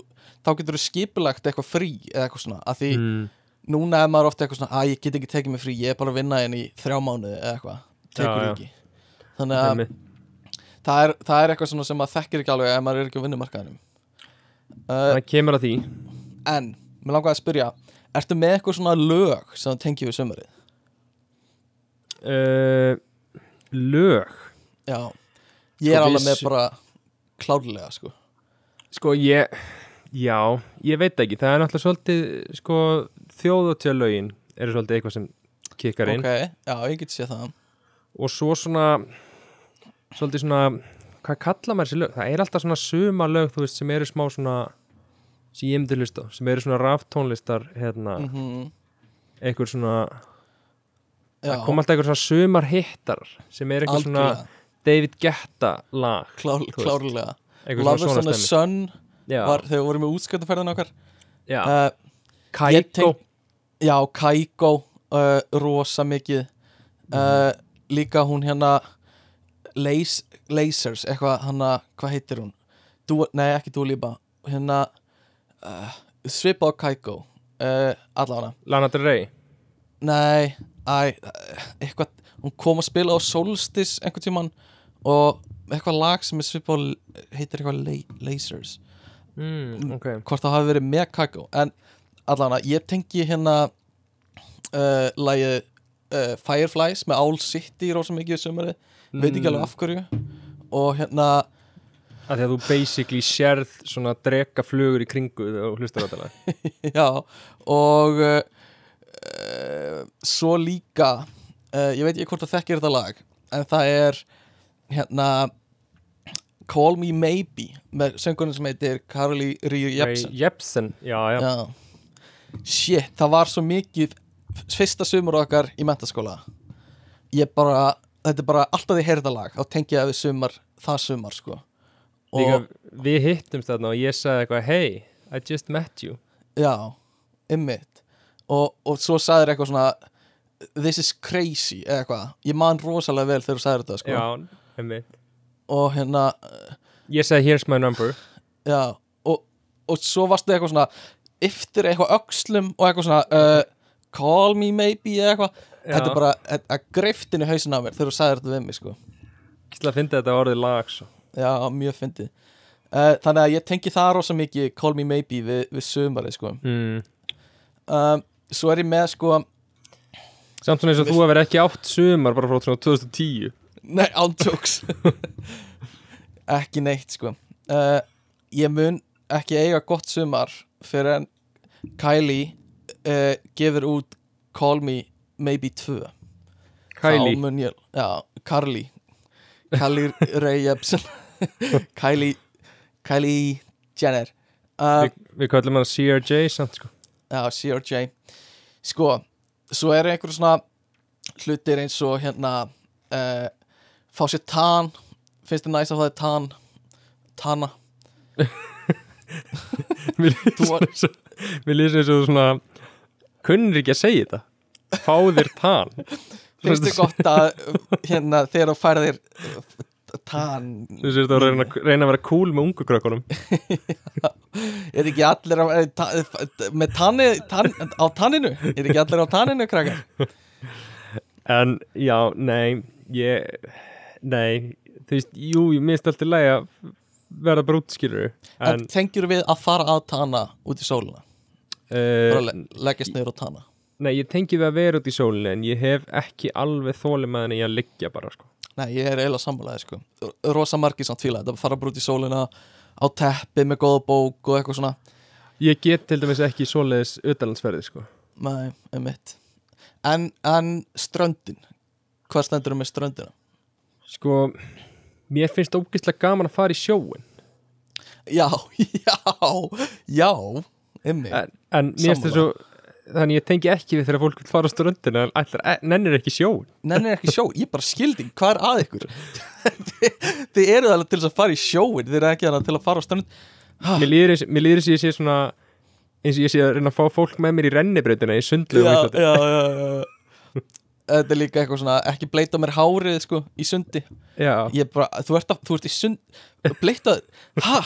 þá getur þú skipulagt eitthvað frí eða eitthvað svona, að því mm. Núna er maður ofta eitthvað svona, að ég get ekki tekið mig frí ég er bara að vinna henni í þrjá mánuði eða eitthvað. Tekur Já, já. ekki. Þannig að það er, það er eitthvað svona sem maður þekkir ekki alveg ef maður er ekki á vinnumarkaðinum. Uh, Það kemur að því. En, mér langaði að spyrja Ertu með eitthvað svona lög sem tengið við sömarið? uh, Lög? Já. Ég er Sko, alveg með bara klárlega sko. Sko ég Já, ég veit ekki, það er náttúrulega svolítið sko, þjóðutjálögin eru svolítið eitthvað sem kikkar inn. Ok, já, ég get séð það. Og svo svona svolítið svona hvað kalla maður þessi lög? Það er alltaf svona suma lög, þú veist, sem eru smá svona sem ég myndi hlusta á, sem eru svona raftónlistar hérna, mm eitthvað svona Já, kom alltaf eitthvað svona sumar hittar sem er eitthvað svona algjörlega. David Guetta lag. Klárlega. Lovers svona on stemmi Sun var þegar við vorum með útskjöldafærðin okkar uh, tenk- Já, Kaiko uh, rosa mikið. Uh, líka hún hérna Lace, Lasers, eitthvað hana, hvað heitir hún? Dua, nei, ekki Lipa. Hérna á Kaiko uh, allavega Lana Del Rey? Nei, æ, eitthvað hún kom að spila á Solstice einhvern tímann og eitthvað lag sem er svipað heitir eitthvað La- Lasers mm, ok. Hvort það hafi verið með Kaiko en allavega, ég tengi hérna uh, lagið uh, Fireflies með Owl City rosa mikið í sumari, veit ekki alveg af hverju. Og hérna að því að þú basically sérð svona drega flugur í kringu þú hlustar á þetta já, og uh, uh, svo líka uh, ég veit ekki hvort það þekkir þetta lag en það er hérna Call Me Maybe með söngunum sem heitir Carly Ríu Jepsen. Jepsen, já, já, Já. Shit, það var svo mikið fyrsta sumur okkar í mentaskóla. Ég bara, þetta er bara alltaf því heyrða lag, þá tengi ég að við sumar það sumar sko. Og Líka, við hittumst þarna og ég sagði eitthvað hey, I just met you. Já, ymmit og, og svo sagðir eitthvað svona this is crazy eða eitthvað, ég man rosalega vel þegar þú sagðir þetta sko. Já, einmitt og hérna, ég sagði here's my number já og, og svo varstu eitthvað svona yftir eitthvað öxlum og eitthvað svona uh, call me maybe eitthvað þetta er bara að- greiftin í hausin á mér þegar þú sagðir þetta við mig sko Kýsla að finna þetta orðið lag svo. Já, mjög fyndið uh, Þannig að ég tengi það rosa mikið Call Me Maybe við, við sumari sko. mm. um, Svo er ég með sko Samt svona eins og þú hefur ekki átt sumar bara frá svona 2010 Nei, ándjóks Ekki neitt sko. Uh, Ég mun ekki eiga gott sumar fyrir en Kylie uh, gefur út Call Me Maybe 2 Kylie, ég, já, Carly. Kylie Ray Jepsen. Kylie Kylie Jenner. Um, við, við kallum hana CRJ samt sko. Já, CRJ Sko, svo eru einhver svona hlutir eins og hérna uh, fá sér tan finnst þið næst að það er tan tana? Mér lýsir svo- mér lýsir eins og þú svona kunnir ekki að segja þetta. Fá þér tan. Finnst þið gott að hérna þegar þú færðir uh, tan? Þú þetta að reyna, reyna að vera cool með ungu krökkunum. Er ekki allir á, eh, ta, með tanni tan, á tanninu? Er ekki allir á tanninu krakkar? En já, nei Ég, nei Þú veist, jú, ég minnst alltaf lægi að verða bara útskýrur en En, tengjur við að fara að tana út í sólina? Bara uh, le leggjast niður á tana? Nei, ég tengi við að vera út í sólinni En ég hef ekki alveg henni í að liggja bara sko. Nei, ég er eiginlega sammálaði sko. Rosa margir samt fíla, þetta fara bara út í sólina á teppi með góða bók og eitthvað svona. Ég get til dæmis ekki svoleiðis utanlandsferði sko. Nei, einmitt. En, en ströndin. Hvað stendur um með ströndina? Sko, mér finnst ógeðslega gaman að fara í sjóin Já, já, já Einmitt. En, en mér finnst þessu Þannig ég tengi ekki við þegar fólk vil fara á ströndina En ætlar, e, nennir ekki sjóin Nenni ekki sjó, ég bara skildi Hvað er að ykkur? Þið- eru alveg til þess að fara í sjóin Þið eru ekki alveg til að fara á strönd Mér líður eins og ég sé svona eins og ég sé að reyna að fá fólk með mér í rennibrautina í sundlu já, já, já, já. Þetta er líka eitthvað svona Ekki bleita mér hárið sko í sundi. Bara, þú ert, að, þú ert í sund bleitað, ha?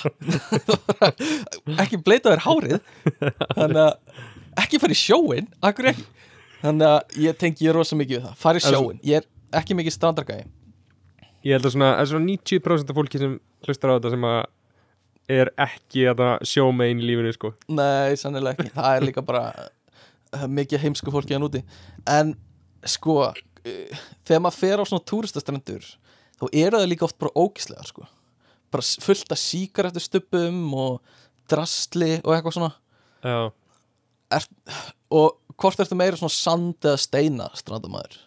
Ekki bleitað þér hárið? Þannig að ekki fara í sjóin akkur ekki? Þannig að ég tengi ég rosa mikið við það. Fara í sjóin, ég er ekki mikið strandargæði Ég held að svona, að svona 90% af fólki sem hlustar á þetta sem að er ekki að sjómein í lífinu sko. Nei, sannilega ekki, það er líka bara mikið heimsku fólki hann úti en sko þegar maður fer á svona túristastrendur þá eru það líka oft bara ógislega sko. bara fullt af síkaretu stubbum og drastli og eitthvað svona Já, og hvort ertu meira svona sand eða steina strandamæður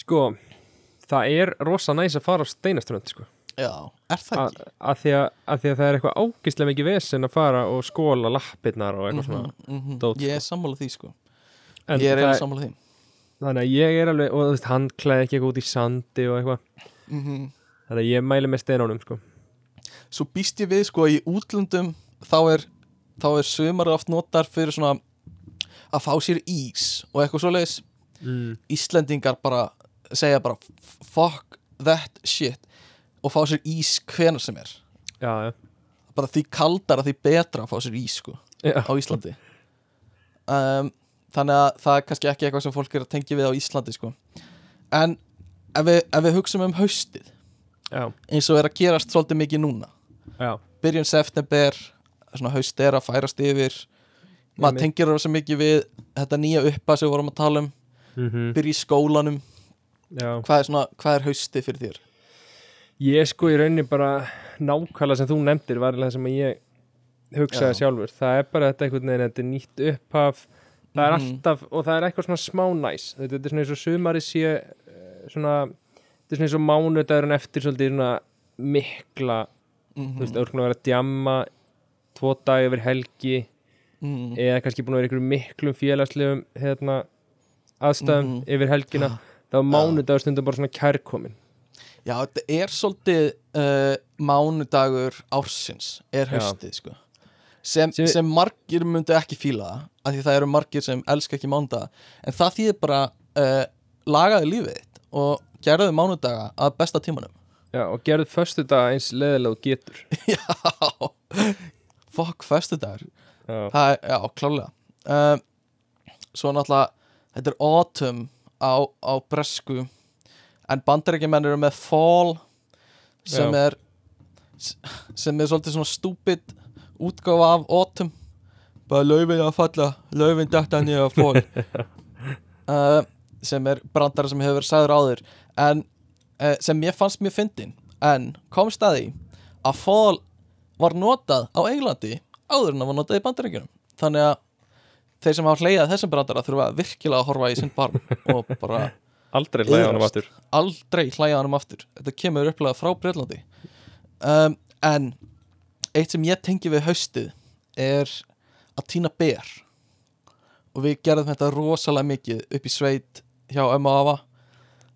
sko það er rosa næs að fara á steinaströnd sko. já, er það að, ekki? að, því því að það er eitthvað ágislega mikið vesen að fara og skóla lappirnar og eitthvað svona mm -hmm. dót, ég er sammála því sko en ég er eiginlega sammála því. Þannig að ég er alveg og þú veist, hann klæði ekki eitthvað út í sandi og eitthvað. Mm þannig að ég mæli með steinunum sko. svo býst ég við sko í útlöndum þá er, þá er sumar oft notar fyrir svona að fá sér ís og eitthvað svoleiðis. Mm. Íslendingar bara segja bara fuck that shit og fá sér ís hvenar sem er. Já, já, bara því kaldara því betra að fá sér ís sko já, á Íslandi. Um, þannig að það er kannski ekki eitthvað sem fólk er að tengja við á Íslandi sko. En ef við, ef við hugsum um haustið já, eins og er að gerast svolítið mikið núna. Já. byrjun september haust er að færast yfir. Maður tengir það svo mikið við þetta nýja uppa sem við vorum að tala um. Mm byrja í skólanum, hvað er, svona, hvað er haustið fyrir þér? Ég sko í rauninni bara nákvæmlega sem þú nefndir var það sem ég hugsaði Já. sjálfur. Það er bara þetta einhvern veginn, þetta nýtt upphaf það er Mhm. alltaf, og það er eitthvað svona smá næs. Þetta, er svona eins og sumari sé eh, svona, þetta er svona eins og mánudagurinn eftir svolítið svona mikla, Mm þú veist, er svona að vera að djamma tvo dag yfir helgi mm, eða kannski búin að vera ykkur miklum félagslegum hérna, aðstæðum Mhm. yfir helgina þá er mánudagur stundum bara svona kærkomin Já, þetta er svolítið uh, mánudagur ársins er Já. haustið sko sem, Sem- sem margir myndu ekki fíla af því það eru margir sem elska ekki mánudaga. En það þýðir bara uh, lagaði lífið þitt og gerðu mánudaga að besta tímanum. Já, og gerðu föstu dag eins leðilega og getur. Já, fokk föstudagur. Já, Það er, já, klálega um, Svo náttúrulega Þetta er autumn á, á bresku En bandarækjumenn eru með fall sem Já. er sem er svolítið svona stúpid útgáfa af autumn. Bara laufin að falla laufin dætta niður að fall uh, sem er brandara sem hefur verið sagður áður. En uh, sem ég fannst mjög fyndin. En komst að því að fall var notað á Englandi áður en það var notað í bandaríkjunum. Þannig að þeir sem hafa hleyjað þessum brandara þurfa virkilega að horfa í sinn barm og bara aldrei hlæða honum Iðrast. aftur aldrei hlæja hann um aftur. Þetta kemur upplega frá Breitlandi um, en eitt sem ég tengi við haustið er að týna ber og við gerðum þetta rosalega mikið upp í sveit hjá og afa.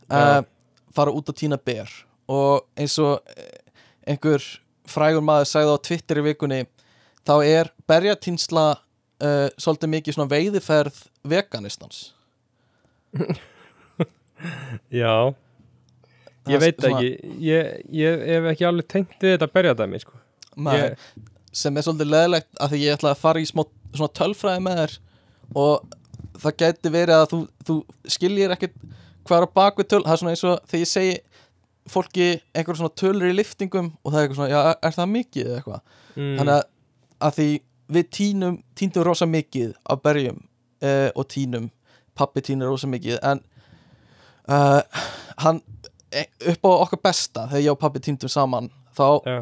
Já. um, fara út að týna ber og eins og eh, einhver frægur maður sagði á Twitter í vikunni þá er berjatýnsla uh, svolítið mikið svona veiðiferð veganistans. Já, ég veit ekki. Ég, ég hef ekki alveg tengt við þetta berjadæmi sko. Nei, Ég- sem er svolítið leðilegt að því ég ætla að fara í smá, svona tölfræði með þér og það gæti verið að þú, þú skiljir ekkert hvað er á bakvið töl það er svona eins og þegar ég segi fólki einhver svona tölur í liftingum og það er eitthvað svona, já, er, það mikið eða eitthvað mm. þannig að, að því við tínum, tíndum rosa mikið af berjum uh, og tínum pappi tínur rosa mikið en uh, hann e- upp á okkar besta þegar ég og pappi tíndum saman þá Já.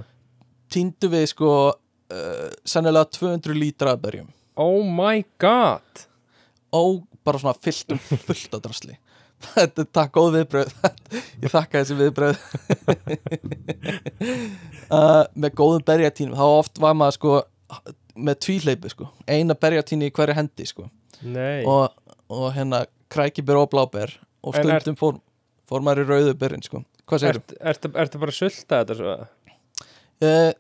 Týndum við sko uh, sennilega 200 lítra af berjum. Oh my god. Og bara svona fyllt um fullt af drasli. Þetta er takk góð viðbröð ég þakka þessi viðbröð uh, með góðum berjatínum. Þá oft var maður sko með tvíleipi sko. Eina berjatíni í hverju hendi sko. Og, og hérna krækibur og bláber. Og En er- stundum fór, fór maður í rauðu berinn sko. Hvað segir ertu ert, ert, ert bara að sulta þetta svo? Uh,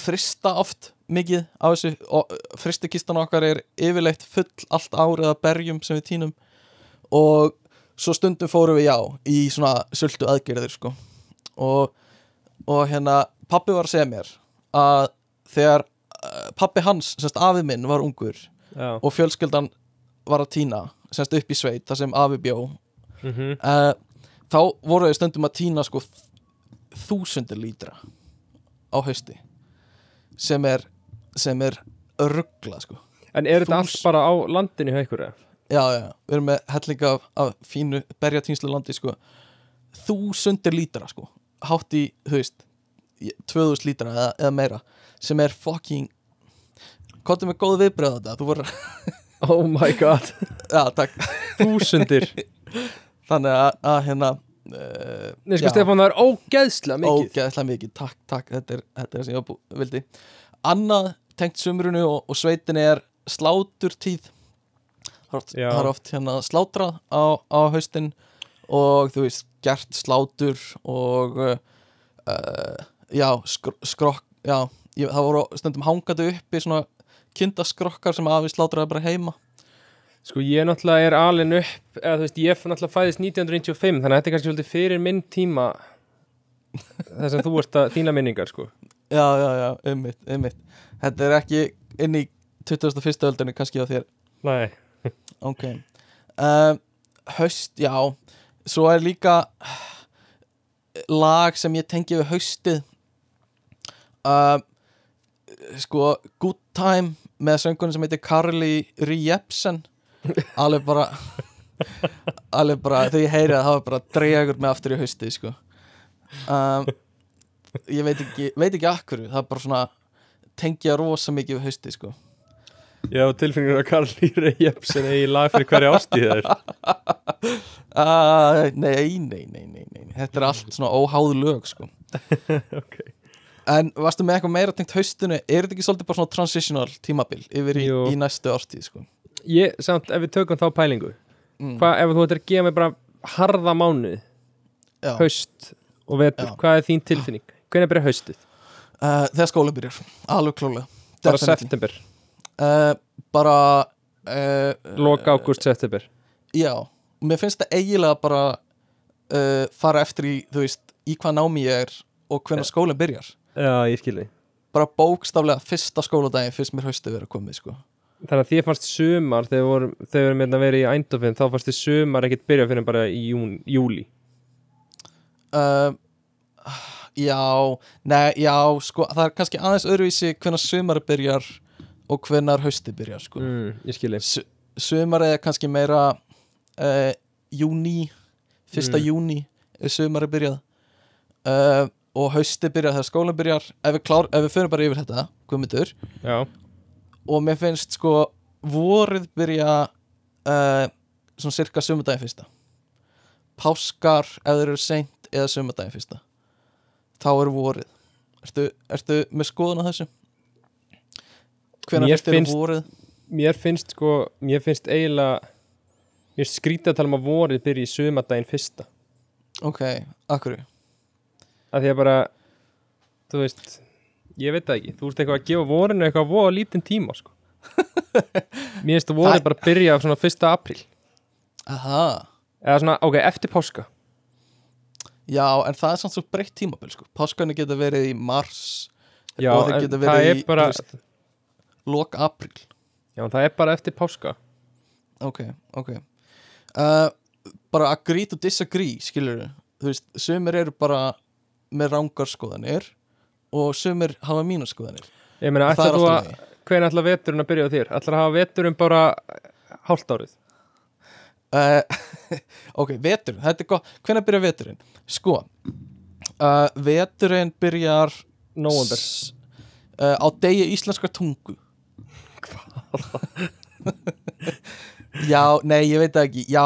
frista oft mikið á þessu og fristikistan okkar er yfirleitt full allt árið að berjum sem við tínum. Og svo stundum fórum við já í svona sultu aðgerðir sko. Og, og hérna pappi var að segja mér að þegar pappi hans, semst afi minn var ungur Já, og fjölskyldan var að tína semst upp í sveit, þar sem afi bjó mm uh, þá voru við stundum að tína sko þúsundir lítra á hausti sem er sem er ruggla sko En er þetta allt bara á landinu hjá ykkur? já, já, við erum með hellinga af, af fínu berjatínslu landi sko. þúsundir lítra sko. hátt í, þú veist 2000 lítra eða, eða meira sem er fucking Kottum með góð viðbröð á þetta Þú voru, Oh my god já, takk Þúsundir Þannig að, að hérna Nei, sko Stefán, það er ógeðslega mikið. Ógeðslega mikið, takk, takk. Þetta er, það sem ég bú, vildi. Annað tengt sumrunu og, og sveitinni er sláturtíð. Það er oft, hérna slátrað á, á haustin og þú veist, gert slátur og uh, já, skr skrokk já, ég, það voru stundum hangandi uppi svona kindaskrokkar sem afi slátraði bara heima Sko ég náttúrulega er alin upp eða þú veist, ég náttúrulega fæðist 1995 þannig að þetta er kannski svolítið fyrir minn tíma þess að þú ert að þína minningar sko. Já, já, já, einmitt, einmitt. Þetta er ekki inn í 21. öldinni kannski á þér? Nei. Ok. Um, Haust, já. Svo er líka lag sem ég tengi við haustið. Uh, Sko Good Time með söngunum sem heitir Carly Rae Jepsen alveg bara alveg bara, þegar ég heyri það það var bara dregur mig aftur í haustið sko. Um, ég veit ekki veit ekki akkur, það er bara svona tengja rosa mikið við haustið sko. Já, tilfinningur að Karl Lýra Jepsen eigi lag fyrir hverja ástíð þér Uh, nei, nei, nei, nei, nei Þetta er allt svona óháð lög sko. Ok. En varstu með eitthvað meira tengt haustinu? Er þetta ekki svolítið bara svona transitional tímabil Yfir í, í næstu árstíð sko. Ég, samt, ef við tökum þá pælingu mm. Hvað, ef þú ættir að gefa mig bara harða mánuð Já. Haust og vetur, Já. hvað er þín tilfinning? Hvernig byrja haustið? uh, Þegar skóla byrjar, alveg klálega Bara september, uh, Bara uh, loka ágúst september Já, mér finnst það eiginlega bara fara eftir í, þú veist, í hvað námi ég er og hvernig skólinn byrjar Já, ég skilði bara bókstaflega fyrsta skóladaginn fyrst mér haustið vera komið sko. Þannig að þér fannst sumar þegar við vorum, þegar við erum meðan að vera í Eindhoven þá fannst þér sumar ekkert byrja fyrir bara í jún, júli uh, Já, nei, já, sko, það er kannski aðeins öðruvísi hvenær sumari byrjar og hvenær haustið byrjar, sko. mm, Ég skilði Su sumari er kannski meira uh, júni, fyrsta Mm. júni er sumari byrjað. Uh, og haustið byrjar þegar skólinn byrjar, ef við, klár, ef við fyrir bara yfir þetta, guðmyndur, Já, og mér finnst sko vorið byrja uh, svona cirka sumardaginn fyrsta. Páskar ef þeir eru seint eða sumardaginn fyrsta. Þá er vorið. Ertu, ertu með skoðun á þessu? Mér finnst þér finnst- vorið? mér finnst sko mér finnst eiginlega mér skrítið að tala um að vorið byrja í sumardaginn fyrsta. Ok, akkur að því að bara þú veist, ég veit það ekki. Þú ert eitthvað að gefa vorinu eitthvað voða lítinn tíma sko. Mér finnst að vorið Það- bara byrja svona fyrsta apríl. Aha, eða svona, ok, eftir páska. Já en það er samt svo breytt tímabil sko, páskarnir geta verið í mars já, en það verið er í bara veist, lok apríl. Já, það er bara eftir páska. Ok, ok. Uh, bara agree to disagree skilur þú veist, sumir eru bara með rángar skoðanir og sumir hafa mínu skoðanir ég meina, ætlar þú að hvernig ætlar veturinn að byrja á þér? ætlar að hafa veturinn bara hálft árið? uh, ok, vetur, þetta er gott hvenær byrjar veturinn? sko uh, veturinn byrjar Nóvember s- uh, á degi íslenskar tungu já, nei, ég veit ekki já,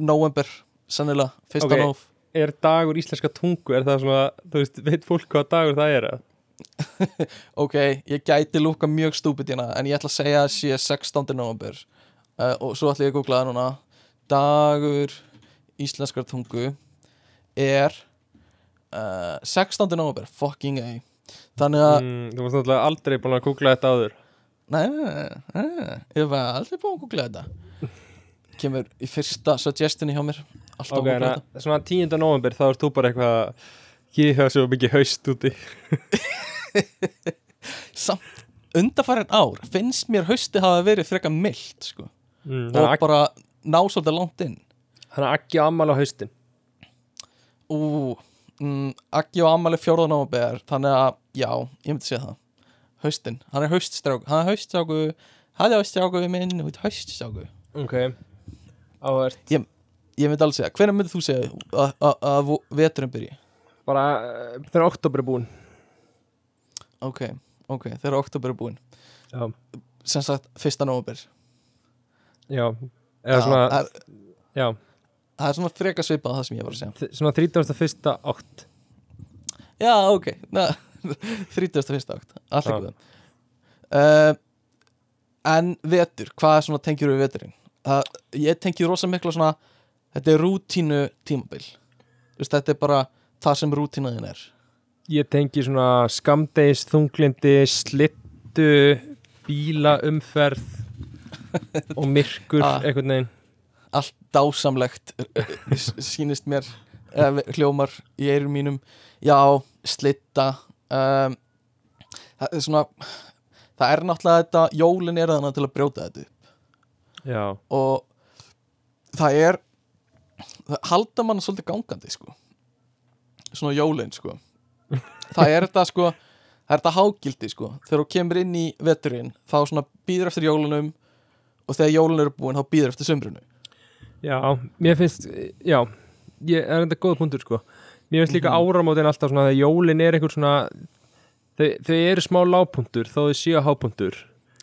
november, sannilega fyrsta Ok. nóf er dagur íslenska tungu, er það svona þú veist, veit fólk hvað dagur það er eða? Ok, ég gæti lúka mjög stúpid hérna En ég ætla að segja að sé 16. november uh, Og svo ætla ég að googla það núna Dagur íslenskar tungu Er uh, 16. november Fucking A Þannig að, mm, þú varst náttúrulega aldrei búin að googla þetta áður nei, nei, nei, Ég var aldrei búin að googla þetta Kemur í fyrsta suggestinni hjá mér Alltaf ok, en að svona 10. november þá ert þú bara eitthvað ég hefa svo mikið haust úti Samt undarfærin ár Finnst mér hausti hafa verið frekar mild sko. mm, Og þannig að bara ná svolítið langt inn hann er ekki ammál á haustin Ú, mm, Aggi og Amali 4. november Þannig að, já, ég myndi segja það Haustin, hann er hauststrák Hann er hauststráku Halló stráku minn, þú ert höst stráku Ok Áhvert Ég myndi alveg segja, hvernig myndið þú segja að- að að vo- veturinn byrji? Bara uh, þegar oktober er búinn. Ok, ok, þegar oktober er búinn. Já. Sem sagt, fyrsta nóvember. Já Eða svona það, er, Já. Það er svona freka svipað það sem ég var að segja. Svona 31. átt. Já, ok, na, 31. átt. Allt Já. ekki það uh, En vetur, hvað svona tengjur við veturinn? Uh, ég tengi rosa mikla svona Þetta er rútínu tímabil. Þú veist, Þetta er bara það sem rútínaðin er? Ég tengi svona skamdeis, þunglindi, slittu, bílaumferð og myrkur Ah. einhvern veginn. allt dásamlegt uh, s- sýnist mér eða hljómar í eirum mínum. Já, slitta um, það er svona það er náttúrulega þetta, jólin er þannig til að brjóta þetta upp. Já, og það er það halda mann svolítið gangandi sko svona jólin sko það er þetta sko það er þetta hágildi sko þegar þú kemur inn í veturinn þá svona býður eftir jólunum og þegar jólun eru búin þá býður eftir sömrunu já, mér finnst, já, ég er enda góða punktur sko. Mér finnst líka Mhm. áramótin alltaf svona að jólin er einhver svona, þau, þau eru smá lágpunktur þó þau séu hápunktur.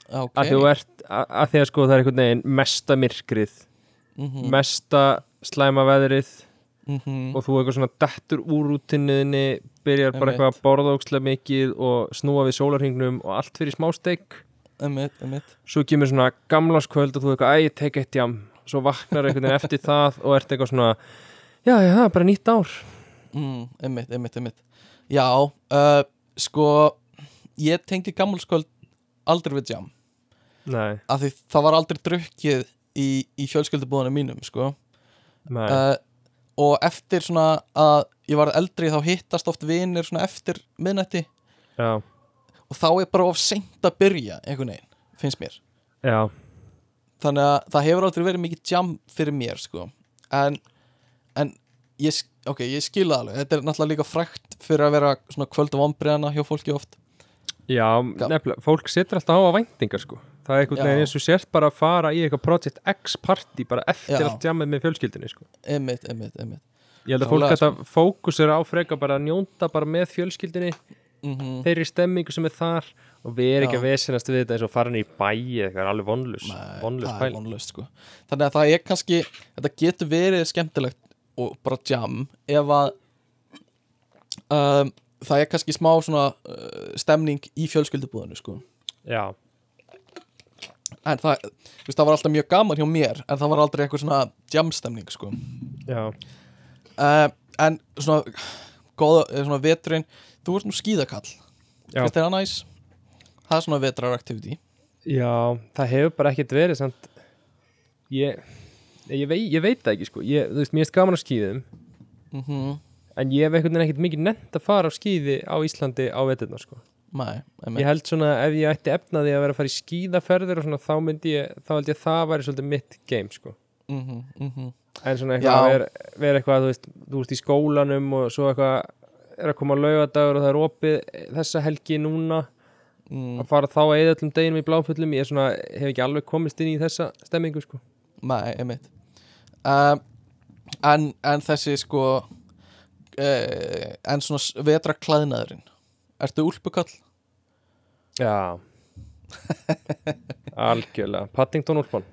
okay. Að þú ert, að, að því að sko það er einhvern veginn mesta myrkrið, mm mesta slæma veðrið -hmm. og þú eitthvað svona dettur úr rútinniðinni byrjar bara Einmitt. eitthvað að borða ókslega mikið og snúa við sólarhingnum og allt fyrir emitt, emitt svo kemur svona gamlarskvöld og þú eitthvað, æ, ég tek eitt jam. Svo vaknar einhvern veginn eftir það og ert eitthvað svona já, já, það er bara nýtt ár. Mm, emitt, emitt, emitt já, uh, sko ég tengi gammalskvöld aldrei við jam. Nei, af því það var aldrei drukkið í, í fjölskyldubúðunum mínum sko. Uh, og eftir svona að ég var eldri þá hittast oft vinir svona eftir miðnætti. Já, og þá er bara of seint að byrja einhvern veginn, finnst mér. Já. Þannig að það hefur aldrei verið mikið jam fyrir mér sko. En, en ég, sk- ok, ég skil það alveg. Þetta er náttúrulega líka frækt fyrir að vera svona kvöldu vombriðana hjá fólki oft. Já, nefnilega, fólk setur alltaf á að væntingar sko það er einhvern veginn eins og sért bara að fara í eitthvað Project X party bara eftir Já. allt jammið með fjölskyldinni sko. Emitt, emitt, emitt ég held að fólk hægt að fókusera á freka bara að njóta bara með fjölskyldinni mm þeirri stemmingu sem er þar og við erum ekki að vesenast við þetta eins og farin í bæ eða eitthvað alveg vonlust vonlust sko. Þannig að það er kannski, þetta getur verið skemmtilegt og bara jam ef að um, það er kannski smá svona uh, stemning í fjölskyldubúðinu sko. Já, en það, veist, það var alltaf mjög gaman hjá mér en það var aldrei eitthvað svona jam stemning sko. Já, uh, en svona góða, eða svona veturinn þú ert nú skíðakall. Já, finnst þér það næs? það er svona vetrar activity já það hefur bara ekkert verið samt ég ég, vei, ég veit það ekki sko. Ég, þú veist, mér erst gaman á skíðum. Mm en ég hef ekkert mikið nefnt að fara á skíði á Íslandi á veturna sko Nei, ég held svona ef ég ætti efnaði að vera að fara í skíðaferðir og svona þá myndi ég, þá held ég að það væri svolítið mitt game sko. Mhm, mhm. en svona eitthvað að vera, vera eitthvað þú veist, þú ert í skólanum og svo eitthvað er að koma laugadagur og það er opið þessa helgi núna Mm, að fara þá að eða öllum deginum í bláfullum ég er svona, hef ekki alveg komist inn í þessa stemmingu sko. Nei, einmitt. Um, en, en þessi sko uh, en svona s- vetra klæðnaðurinn Ertu úlpukall? Já. Algjörlega, Paddington Úlpan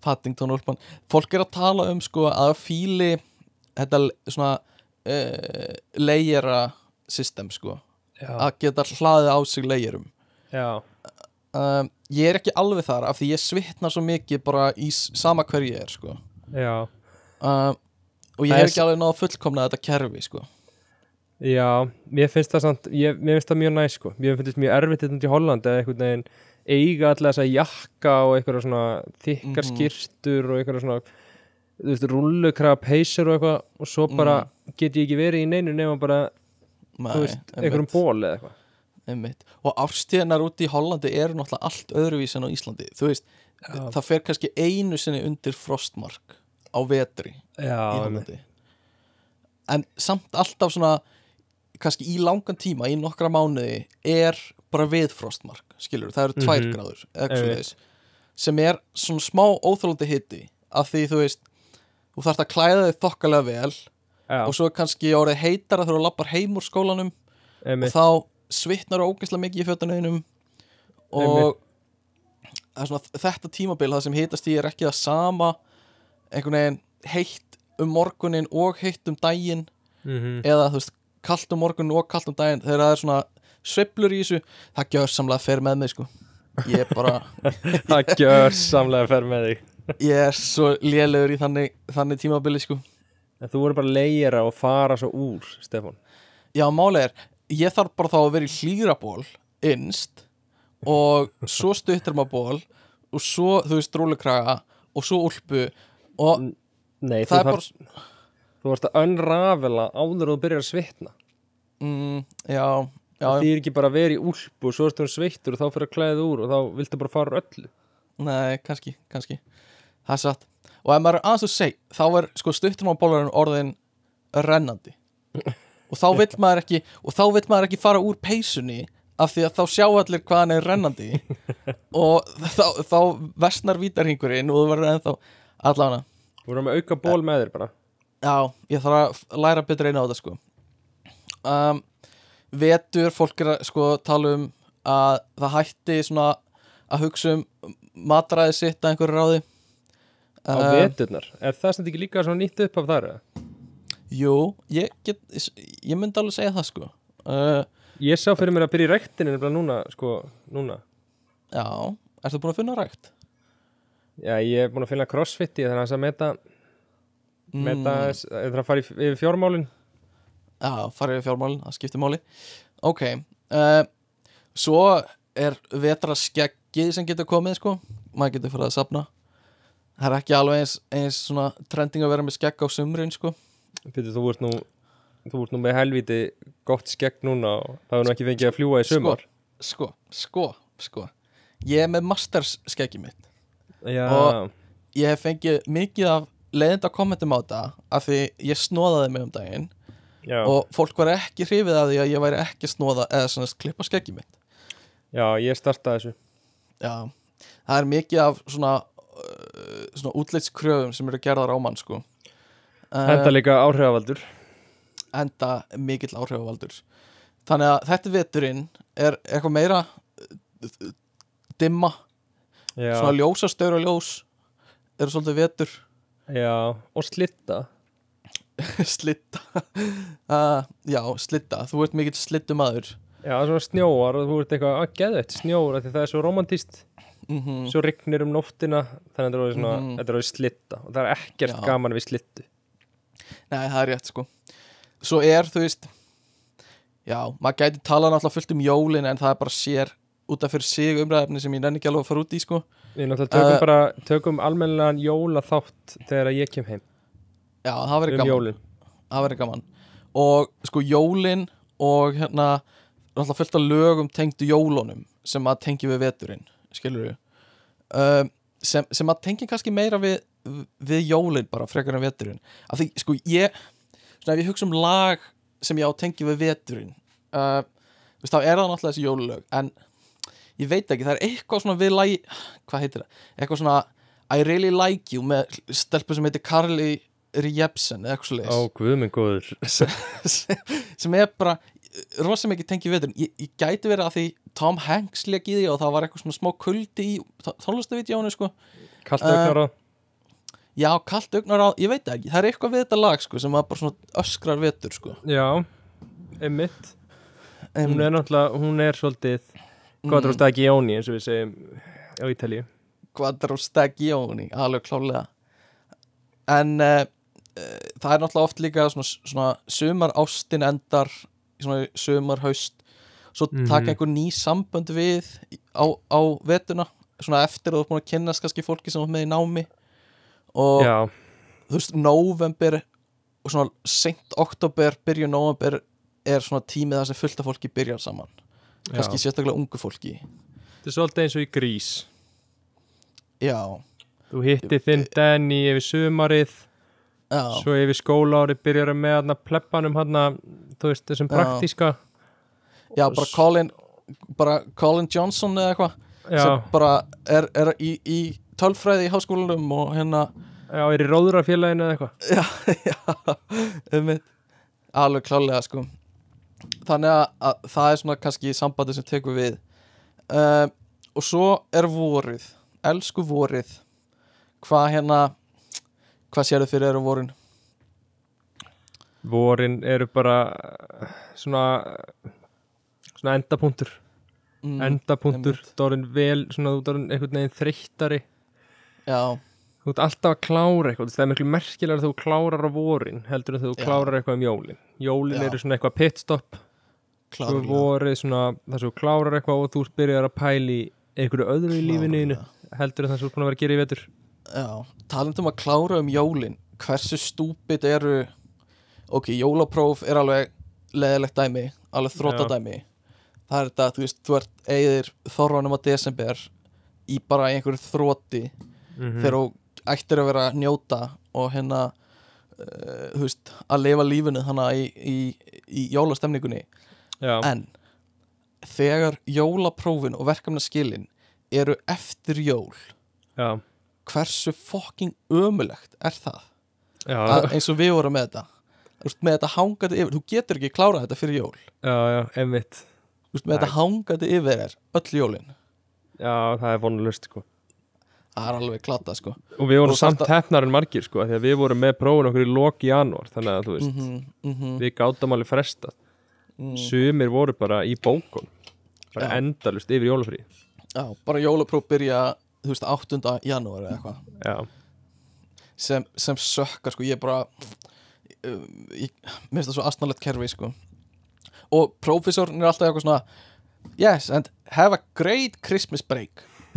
Paddington úlpan Fólk er að tala um sko að fíli þetta svona uh, layera system sko. Já, að geta hlaðið á sig layerum já, um, Ég er ekki alveg þar af því ég svitna svo mikið bara í sama hver ég er sko. Já. Um, og ég er ekki alveg náða fullkomna þetta kerfi sko Já, mér finnst það samt, ég, mér finnst það mjög næ sko, mér finnst mjög erfitt þetta í Holland eða einhvern veginn eiga alltaf þessa jakka og einhverja svona þykkar Mhm. skýrtur og einhverja svona þú veist, rullukrafa peysur og eitthvað og svo bara get ég ekki verið í neinu nema bara, Nei, þú veist, einhverjum ból eða eitthvað. Einmitt. og árstíðanar úti í Hollandi eru náttúrulega allt öðruvís en á Íslandi. Þú veist, það fer kannski einu sinni undir frostmark á vetri í Já, Hollandi. En samt alltaf svona kannski í langan tíma, í nokkra mánuði er bara við frostmark, skilur, það eru tvær Mhm. gráður eða eitthvað sem er svona smá óþólandi hitti af því þú veist þú þarft að klæða þig þokkalega vel Já, og svo kannski orðið heitara þegar þú lappar heim úr skólanum einmitt, og þá svitnar ógeðslega mikið í fötunuðinum og svona þetta tímabil það sem hitast í er ekki það sama einhvern veginn heitt um morgunin og heitt um daginn mhm. eða þú veist kalt um morgunin og kalt um daginn þegar það er svona sveiflur í þessu það gjör samlega fer með mig sko. Ég er bara, Það gjör samlega fer með þig. Ég er svo lélegur í þannig, þannig tímabili sko. En þú voru bara leira og fara svo úr, Stefán. Já máli er, ég þarf bara þá að vera í hlýraból innst og svo stuttur maður ból og svo, þú veist, rúlukraga og svo úlpu og Nei, það er þarf Þú varst að unrafela áður og þú byrjar að svitna. Mm, já, já, Það þýr ekki bara að vera í úlpu og svo ertu hún sveittur og þá fyrir að klæða úr og þá viltu bara fara öllu. Nei, kannski, kannski. Það er satt. Og ef maður er aðeins að segja þá er sko stuttur maður bólurinn orðin rennandi. Og þá vill maður ekki og þá vill maður ekki fara úr peysunni af því að þá sjá allir hvað hann er rennandi og þá, þá versnar vítarhingurinn og þú verður ennþá allana Þú voru með auka ból með þér bara Já, ég þarf að læra betur einu á þetta sko. Um, Vetur, fólk er að sko tala um að það hætti svona að hugsa um matræði sitt að einhverju ráði. Á Um, veturnar? Er það sem ekki líka svona nýtt upp af þar? Jú, ég, get, ég myndi alveg segja það sko. Uh, Ég sá fyrir mér að byrja í rektinu nefnilega núna, sko, núna. Já, ertu búin að finna rækt? Já, ég er búin að finna crossfit í þannig að meta, meta Mm. þess- ég þarf að fara í- yfir fjármálin? Já, farið við fjármálin, það skiptir máli. Ok uh, Svo er vetra skeggið sem getur komið sko. Maður getur fyrir að safna. Það er ekki alveg eins, eins svona trending að vera með skegg á sumrin sko. Pítur, þú ert nú þú ert nú með helviti gott skegg núna og það er nú ekki fengið að fljúa í sumar. Sko, sko, sko Ég er með masters skeggi mitt. Já, Og- Ég hef fengið mikið af leiðinda kommentum á þetta af því ég snóðaði mig um daginn já, og fólk var ekki hrifið af því að ég væri ekki að snóða eða svona klippa skeggi mitt. Já, ég startaði þessu. Já, það er mikið af svona, uh, svona útlitskröfum sem eru gerðar á mann sko. uh, Henda líka áhrifavaldur. enda mikill áhrifavaldur. Þannig að þetta veturinn er eitthvað meira uh, dimma, Já, svona ljósa störu og ljós eru svolítið vetur já, og slitta. Slitta. Uh, já, slitta, þú ert mikill slittu maður. Já, svona snjóar og þú ert eitthvað að geðvett snjóar af því það er svo romantíst mm svo rignir um nóttina þannig að þetta er Mhm. þetta er slitta. Og það er ekkert Já. gaman við slittu. Nei, það er rétt sko. Svo er, þú veist Já, maður gæti talað náttúrulega fullt um jólin en það er bara sér út af fyrir sig umræðefni sem ég nenni ekki alveg að fara út í sko. Við náttúrulega tökum Uh, bara, tökum almennilegan jóla þátt þegar ég kem heim. Já, það verður um gaman. jólin. Það verður gaman. Og sko jólin og hérna náttúrulega fullt af lögum tengdu jólunum sem að tengi við veturinn skilur við um, sem, sem að tengi kannski meira við, við jólin bara frekar en veturinn. Af því sko ég svona ef ég hugsa um lag sem ég á tengi við veturinn uh, þá er það náttúrulega þessi jólulög. En ég veit ekki það er eitthvað svona við lagi hvað heitir það? Eitthvað svona I really like you með stelpu sem heitir Carly Jepsen eða eitthvað Ó, svo guð minn góður. Sem, er bara rosa mikið tengið veturinn. Ég, ég gæti verið að því Tom Hanks leik í því og það var eitthvað svona smá kuldi í tónlistavídjónu sko. Kallt Uh, auknar á já, kallt augnar á, ég veit ekki. Það er eitthvað við þetta lag sko sem var bara svona öskrar vetur sko. Já, einmitt. Um, Hún er náttúrulega, hún er svolítið Quattro Stagioni eins og við segjum á Ítalíu. Quattro Stagioni, alveg klálega en uh, uh, það er náttúrulega oft líka svona, svona sumar ástin endar svona sumar haust svo Mhm. taka einhver ný sambönd við á, á vetuna svona eftir að þú ert búin að kynnast kannski fólki sem ert með í námi. Og Já, þú veist, november og svona seint oktober, byrjun november er svona tímið þar sem fullt af fólki byrjar saman kannski já. sérstaklega ungu fólki. Þetta er svolítið eins og í grís. Já, Þú hittir þinn Danny yfir sumarið já, Svo yfir skólaári byrjar með hana pleppanum hana, þú veist, þessum praktíska. Já bara Colin bara Colin Johnson eða eitthvað Já, sem bara er, er í, í tölfræði í háskólanum og hérna já, er í róðurafélaginu eða eitthvað. Já, já um alveg klálega sko þannig að, að það er svona kannski sambandi sem tekur við. Uh, og svo er vorið. Elsku vorið. Hvað hérna hvað sérðu fyrir eru vorin? Vorin eru bara svona svona endapunktur. Mm, endapunktur, þú erum vel svona, þú erum einhvern veginn þreyttari. Já, þú ert alltaf að klára eitthvað. Það er miklu merkilega að þú klárar á vorin heldur en þú Já. klárar eitthvað um jólin. Jólin Já. eru svona eitthvað pitstop þú klárlega vorið svona þar sem þú klárar eitthvað og þú byrjar að pæli einhverju öðru í lífinu heldur það sem þú ert búin að vera að gera í vetur? Já, talandi um að klára um jólin hversu stúpid eru ok, jólapróf er alveg leðilegt dæmi, alveg þrótta Já. dæmi það er þetta, þú veist, þú ert eigðir þorranum á desember í bara einhverju þrótti mm þegar þú ættir að vera að njóta og hérna uh, þú veist, að lifa lífinu þannig í, í, í jólastemningunni já, en þegar jólaprófin og verkefnaskilin eru eftir jól já, hversu fucking ömulegt er það? Að, eins og við vorum með þetta. Með þetta hangandi yfir, þú getur ekki klárað þetta fyrir jól. Já, já, einmitt. Þú veist, með þetta hangandi yfir er öll jólin. Já, það er vonulust sko. Það er alveg klata sko. Og við vorum Og samt hefnar en margir sko því að við vorum með prófun okkur í loki janúar þannig að þú veist, mm -hmm, við gátum alveg fresta mm, sumir voru bara í bókun bara endalust yfir jólafrí já, bara jólapróf byrja þú veist, 8. janúar eða eitthvað. Já, sem, sem sökkar sko, ég er bara um, ég, mér finnst það svo astnalegt kerfi sko. Og prófessorn er alltaf eitthvað svona yes, and have a great Christmas break.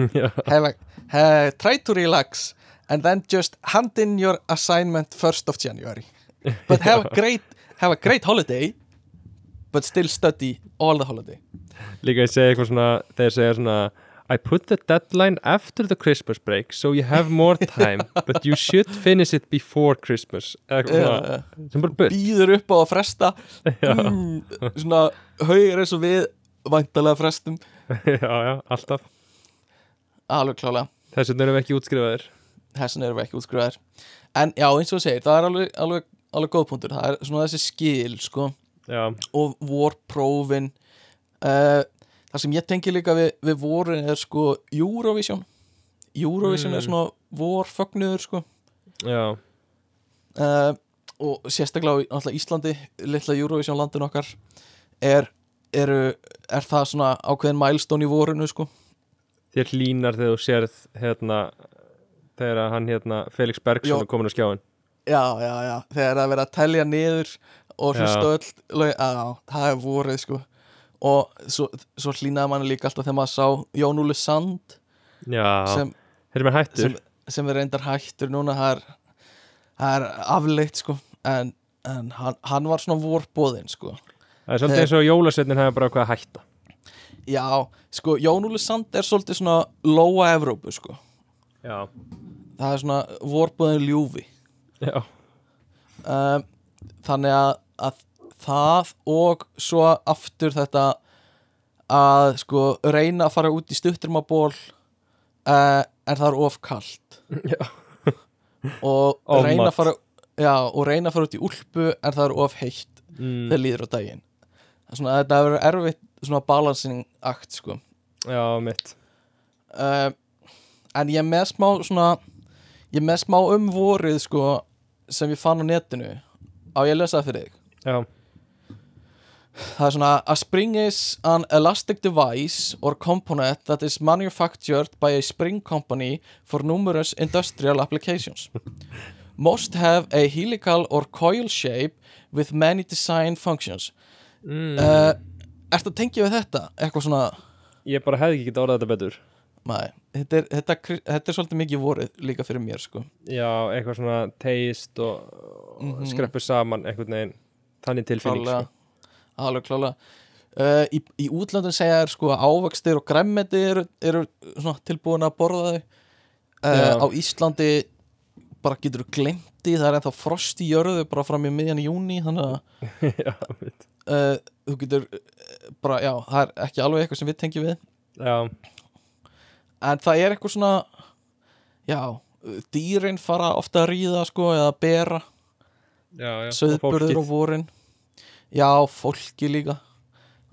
Have a, have, try to relax and then just hand in your assignment 1st of January. But have a great have a great holiday but still study all the holiday. Líka ég segja eitthvað svona þeir segja svona I put the deadline after the Christmas break so you have more time but you should finish it before Christmas. Eitthvað svona, býður upp á að fresta. Mm, svona haugur eins og við væntalega frestum. Já, já, alltaf. Alveg klálega þess vegna erum við ekki útskrifaðir. Þessan erum við ekki útskrifaðir. En já eins og þú segir, það er alveg, alveg, alveg góð punktur, það er svona þessi skil sko, já, og vorprófin uh, það sem ég tengi líka við, við vorin er sko Eurovision. Eurovision Mm. er svona vorfögnuður sko. Já, uh, og sérstaklega á Íslandi litla Eurovision landin okkar er, eru, er það svona ákveðin milestone í vorinu sko. Þér hlínar þegar þú sérð hérna þegar hann hérna Felix Bergson Jó. er komin á skjáin já, já, já, þegar það er verið að telja niður og hlusta öll já, það er vorið sko. Og svo, svo hlýnaði manni líka alltaf þegar maður sá Jón Úli Sand sem, þeir sem, sem er reyndar hættur núna. Það er, er afleitt sko. En, en hann, hann var svona vorbóðinn sko. Það er svolítið eins og jólasveitin hefur bara hvað að hætta. Já, sko Jón Úli Sand er svolítið svona lóa Evrópu sko. Já, það er svona vorbóðinn ljúfi. Já, um, þannig að, að það og svo aftur þetta að sko reyna að fara út í stutturmaból uh, en það er of kalt. Já, og Of reyna að fara já, og reyna að fara út í úlpu en það er of heitt mm, þegar líður á daginn. Svona, þetta er erfitt svona balancing akt sko. Já, mitt. Uh, en ég með smá svona ég með smá um vorið sko sem ég fann á netinu. Á ég að lesa það fyrir þig já, Það er svona A spring is an elastic device or component that is manufactured by a spring company for numerous industrial applications. Most have a helical or coil shape with many design functions. mm, Uh, Ertu að tengja við þetta? Eitthvað svona ég bara hefði ekki getað orðað þetta betur Nei, þetta er, þetta, þetta er svolítið mikið vorið líka fyrir mér sko já, eitthvað svona teist og, og Mhm. skreppur saman einhvern veginn þannig tilfinning sko. alveg klálega uh, í, í útlöndum segja er sko að ávextir og græmmeti eru, eru svona tilbúin að borða þau. Uh, á Íslandi bara getur þú glemti það er ennþá frost í jörðu bara fram í miðjan í júni þannig að já, uh, þú getur bara, já, það er ekki alveg eitthvað sem við tengjum við. Já, en það er eitthvað svona já, dýrin fara ofta að ríða sko eða bera og söðburður fólkið. á vorin. Já, fólki líka.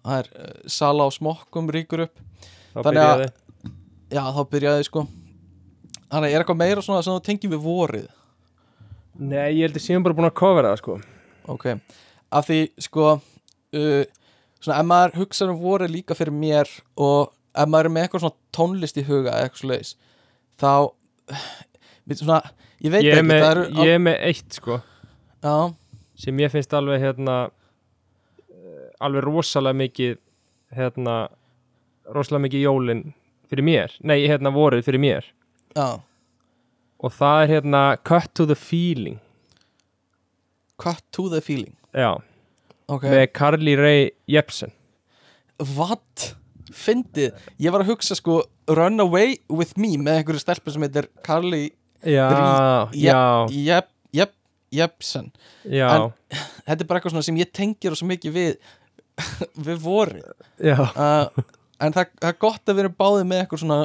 Það er uh, sala á smokkum ríkur upp. Þá þannig að- byrjaði. já, þá byrjaði sko. Þannig að er eitthvað meira svona sem þú tengir við vorið? Nei, ég heldur síðan bara búin að covera það sko. Ok, af því sko uh, svona ef maður hugsa um vorið líka fyrir mér og ef maður er með eitthvað svona tónlist í huga eða eitthvað svoleiðis þá við svona, ég veit ég er, ekki með, eru ég er með eitt sko já, sem ég finnst alveg hérna eh, alveg rosalega mikið hérna rosalega mikið jólin fyrir mér. Nei, hérna vorið fyrir mér. Já, og það er hérna Cut to the Feeling. Cut to the feeling. Já, ok, með Carly Rae Jepsen. What? Fyndið, ég var að hugsa sko Run Away With Me með einhverju stelpu sem heitir Carly já, já, Jep, Jep, Jepsen. En- þetta er bara eitthvað sem ég tengir svo mikið við við voru uh, en það, það er gott að við erum báðið með eitthvað svona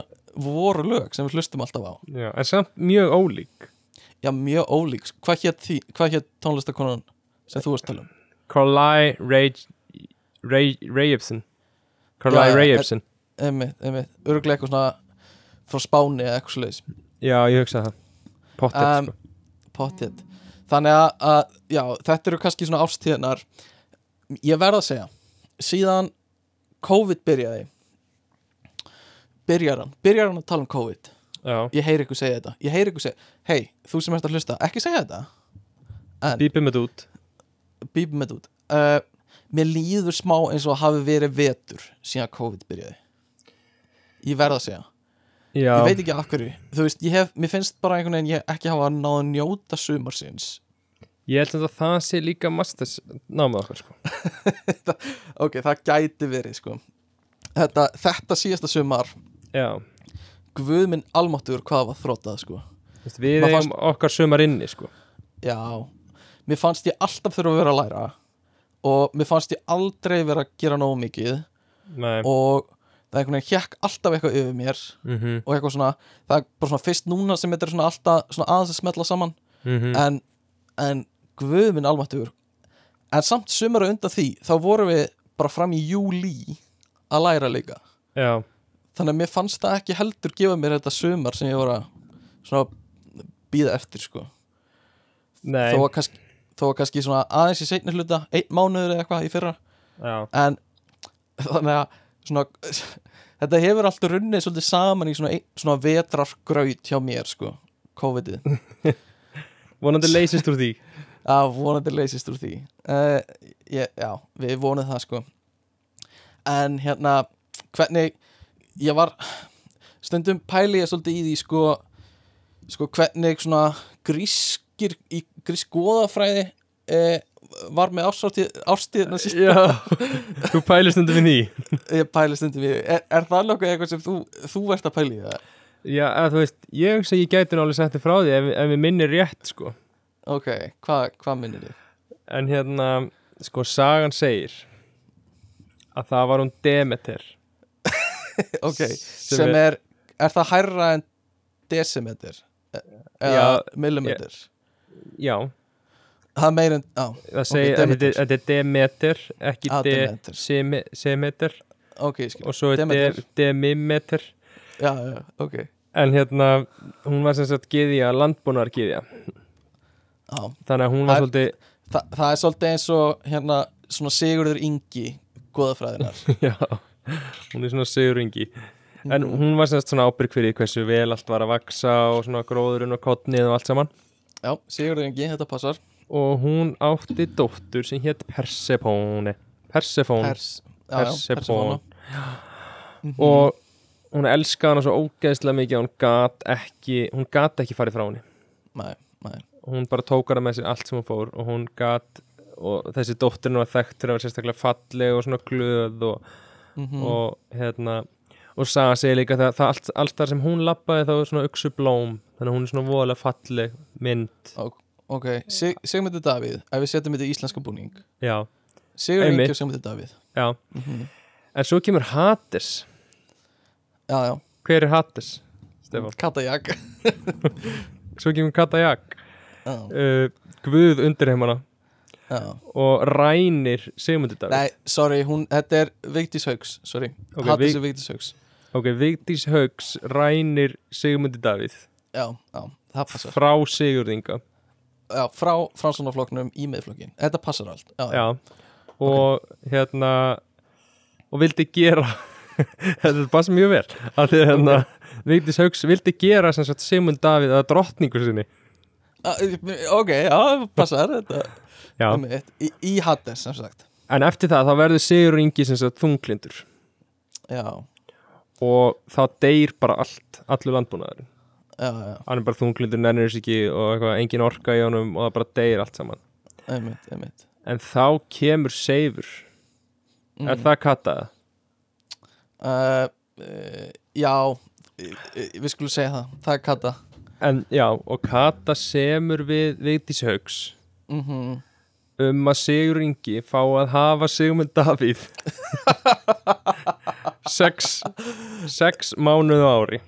voru lög sem við hlustum alltaf á. Já, en samt mjög ólík. Já, mjög ólík, hvað hétt hétt tónlistakonan sem þú varst að tala um? Carly Rae Jepsen. Carly Rae en- Jepsen. örgulega eitthvað svona frá Spáni eða eitthvað svoleiðis. Já, ég hugsa það. Pottet, Um, sko. Pottið Þannig að, að, já, þetta eru kannski svona ástíðnar Ég verð að segja Síðan COVID byrjaði Byrjar hann. Byrjar hann að tala um COVID? Já, Ég heyri ykkur segja þetta. Ég heyri ykkur segja Hei, þú sem ert að hlusta Ekki segja þetta. En bípum þetta út. Bípum þetta út. Uh, Mér líður smá eins og hafi verið vetur Síðan COVID byrjaði. Ég verð að segja Já, Ég veit ekki af hverju. Þú veist, ég hef, mér finnst bara einhvern veginn Ég ekki hafa náð að njóta sumarsins. Ég held að það sé líka masters námið okkar, sko. Ok, það gæti verið sko. Þetta, þetta síðasta sumar. Já, Guð minn almáttugur hvað var þrótað sko. Þú veist, við Maður eigum okkar sumar inni, sko. Já. Mér fannst ég alltaf þurfa að vera að læra. Og mér fannst ég aldrei vera að gera nógu mikið. Nei, Og það einhvern veginn hjekk alltaf eitthvað yfir mér mhm, Og eitthvað svona Það er bara svona fyrst núna sem þetta er svona alltaf Svona aðeins að smetla saman. Mhm. En, en Guð minn almáttugur En samt sumar undan því Þá vorum við bara fram í júlí Að læra líka. Já, þannig að mér fannst það ekki heldur gefa mér þetta sumar sem ég var að svona býða eftir sko. Nei. Þó að kannski, þó að kannski svona aðeins í seinni hluta einn mánuður eða eitthvað í fyrra. Já, en þannig að svona þetta hefur alltaf runnið svolítið saman í svona, svona vetrargraut hjá mér sko COVID-ið. Vonandi leysist úr því. Að vonandi leysist úr því. Uh, ég, já, við vonum það sko. En hérna hvernig ég var stundum pæli ég svolítið í því sko, sko hvernig svona grískir í grísk goðafræði eh, var með ástíðina síst Já, þú pælist undir við því ég pæli stundum í því er, er það nokkuð eitthvað sem þú, þú ert að pæli það? Já, að þú veist, ég hugsa ég gæti sagt þér frá því ef, ef við minnir rétt, sko. Ok, hvað hva minnir þið? En hérna, sko, sagan segir að það var hún Demeter. Ok, Sem sem, er, er það hærra en decimeter E- eða Já, millimeter? Já, það meira en, já, það segir að þetta er- er Demeter ekki de, Demeter. ok, skil. Og svo er. Demimeter já, já, ok. En hérna, hún var sem sagt gyðja, landbúnar gyðja já. Þannig að hún var svolítið Þa, það er svolítið eins og hérna svona Sigurður Ingi goðafræðinar Já, hún er svona seguringi En hún var semst svona ábyrg fyrir hversu vel allt var að vaksa og svona gróðurinn og kottnið og allt saman. Já, Sigurður Ingi, þetta passar og hún átti dóttur sem hétt Persefone Persefone Pers, já, Persefone Mhm. og hún elskaði hana svo ógeðslega mikið hún gat ekki hún gat ekki farið frá henni. Nei, nei, hún bara tók hana með sér allt sem hún fór og hún gat og þessi dótturinn var þekkt fyrir að vera sérstaklega falleg og svona glöð og, mm og hérna og Saga segir líka það, það allt, allt þar sem hún lappaði þá er svona uksu blóm þannig að hún er svona voðalega falleg mynd ok Sig, Sigmundur Davíð, ef við setjum þetta í íslenska búning. Já, Einmitt. Ingi og Sigmundur Davíð. Já. Mhm. en svo kemur Hades. Já, já, hver er? Stefán, Katajak. Svo kemur Katajak. Uh, Guð undir heimana já. Og rænir Sigmundur Davíð. Nei, sorry, hún, þetta er Vigdís Haugs, sorry. Ok, Hattis er Vigdís Haugs ok, Vigdís Haugs rænir Sigmundur Davíð. Já, já, það passar. Frá Sigurðinga Já, frá fransunarflokknum í miðflokkin Þetta passar allt. Já, já, og hérna og vildi gera þetta passa mjög vel. Að því hérna Vigdís Haugs vildi gera sem sagt Sigmund Davíð að drottningu sinni. Ah, Ok, já, passar þetta. Já, í, í Hades, sem sagt. En eftir það þá verður Sigur Ingi sem sagt þunglindur. Já, og þá deyr bara allt, allur landbúnaðurinn hann er bara þunglindur, nennir þess ekki og eitthvað, engin orka í honum og það bara deyr allt saman. Einmitt, einmitt. En þá kemur Seifur. Mm. er það kattaða? uh, uh, Já, uh, við skulum segja það. Það er Kata En já, og Kata semur við Vigdís Haugs mm um að Sigur Ingi fá að hafa Sigmund Davíð. Sex, sex mánuðu ári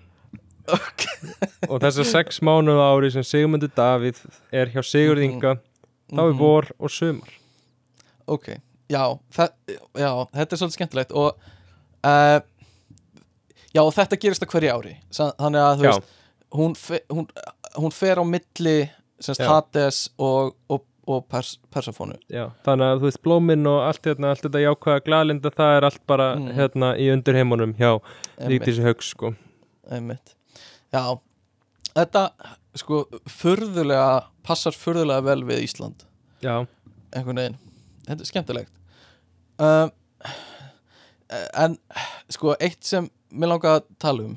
og þessar sex mánuðu ári sem Sigmundur Davíð er hjá Sigur Inga þá er Mhm. vor og sumar. Ok, já, já þetta er svolítið skemmtilegt og uh, já, og þetta gerist á hverju ári. Þannig að veist hún, fe, hún, hún fer á milli semst. Hades og, og, og pers, Persafónu. Já, þannig að þú veist blóminn og allt, hérna, allt þetta jákvæða glalinda það er allt bara Mhm. hérna í undirheimunum hjá Vigdísi Haugs sko. Einmitt Já, þetta sko furðulega, passar furðulega vel við Ísland. Já, einhvern veginn, þetta er skemmtilegt. Um, en sko eitt sem mér langar að tala um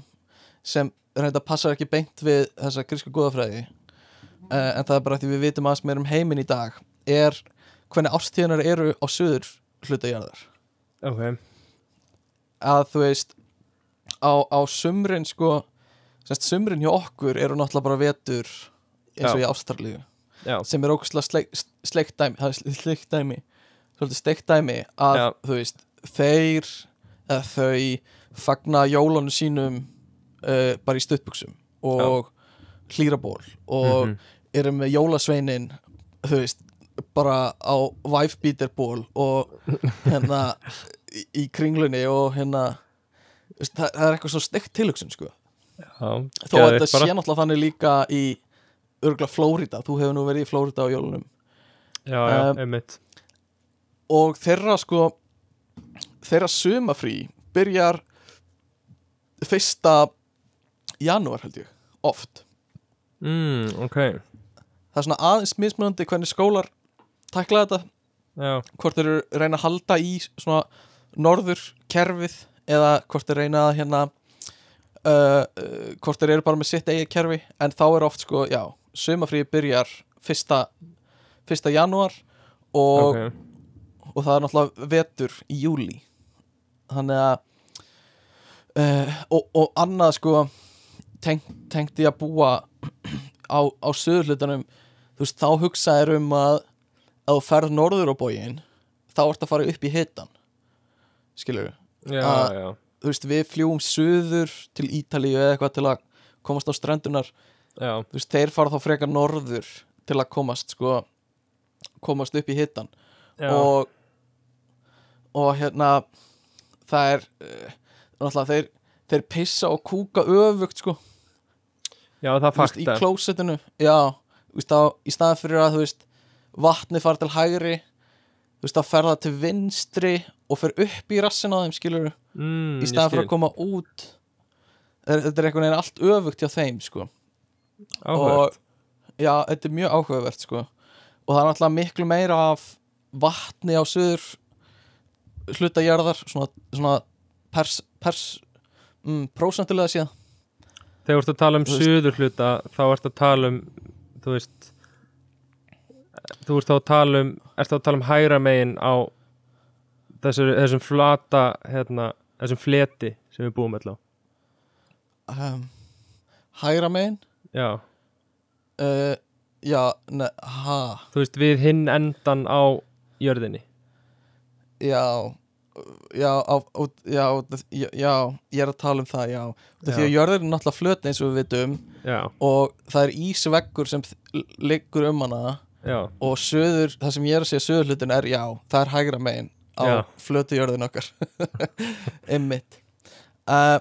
sem reynda passar ekki beint við þessa grísku góðafræði uh, en það er bara því við vitum aðeins meir um heiminn í dag er hvernig ástíðunar eru á söður hlutajarðar ok. Að þú veist á, á sumrin sko semst sumrin hjá okkur eru náttúrulega bara vetur eins og í Ástralíu já, sem er ógustlega sleik, sleikt dæmi það er sleikt dæmi steikt dæmi að Já. þú veist þeir eða þau fagna jólanu sínum uh, bara í stuttbuxum og hlýraból og Mhm. eru með jólasveinin þú veist bara á væfbíterból og hérna í, í kringlunni og hérna það, það er eitthvað svo steikt tilhugsun sko þó að þetta sé náttúrulega þannig líka í örgulega Flórida, þú hefur nú verið í Flórida á jólunum. Já, já, Um, einmitt. og þeirra sko þeirra sumafrí byrjar fyrsta janúar held ég, oft. Mm, ok, það er svona aðeins mismunandi hvernig skólar takla þetta, já, hvort þeir reyna að halda í svona norður kerfið eða hvort þeir reyna að hérna uh, uh, hvort þeir eru bara með sitt eigið kerfi en þá er oft sko, já, sumafrí byrjar fyrsta, fyrsta janúar og ok. og það er náttúrulega vetur í júli þannig að uh, og, og annað sko tengt, tengt í að búa á, á söðurhlutanum þú veist, þá hugsaðir um að að þú ferð norður á bógin þá ert að fara upp í hitan skilur já, að- þú veist, við fljúum söður til Ítalíu eða eitthvað til að komast á strendunar já, þú veist, þeir fara þá frekar norður til að komast sko komast upp í hitan já. og og hérna það er uh, náttúrulega þeir, þeir pissa og kúka öfugt sko, já, það veist, í fakta klósettinu já, þú veist, á, í staðan fyrir að þú veist, vatni fara til hægri þú veist, að ferða til vinstri og fer upp í rassin á þeim skilur mm, í staðan fyrir að koma út. Þetta er einhvern veginn allt öfugt hjá þeim sko. Áhugavert. Já, þetta er mjög áhugavert sko. Og það er náttúrulega miklu meira af vatni á söður hluta jarðar svona, svona pers, pers mm, prósentulega síðan. Þegar þú ert að tala um suður hluta þá ert að tala um þú veist þú ert þá að tala um að tala um hægra megin á þessum, þessum flata hérna, þessum fleti sem við búum allá um, hægra megin? Já, uh, já, ne, ha. Þú veist við hinn endan á jörðinni? Já, já, á, á, já, já, já, ég er að tala um það, því að jörðin er náttúrulega flöt eins og við vitum Já, og það er ísveggur sem liggur um hana já, og söður, það sem ég er að segja söður hlutin er já, það er hægra megin á Já. flötu jörðin okkar. Einmitt. Uh,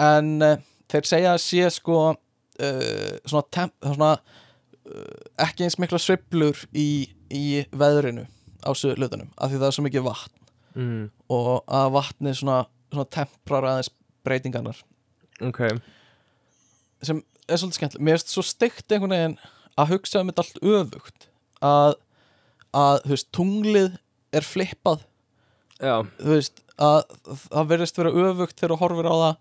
en uh, þeir segja að sé sko uh, svona, temp, svona uh, ekki eins mikla sveiflur í, í veðrinu á söður hlutunum af því það er svo mikið vatn. Mm, og að vatni svona, svona temprar aðeins breytingarnar. Ok. Sem er svolítið skemmtileg mér finnst svo steikt einhvern veginn að hugsa um þetta allt öfugt að, að veist, tunglið er flippað. Já, þú veist, að það verðist vera öfugt þegar þú horfir á það.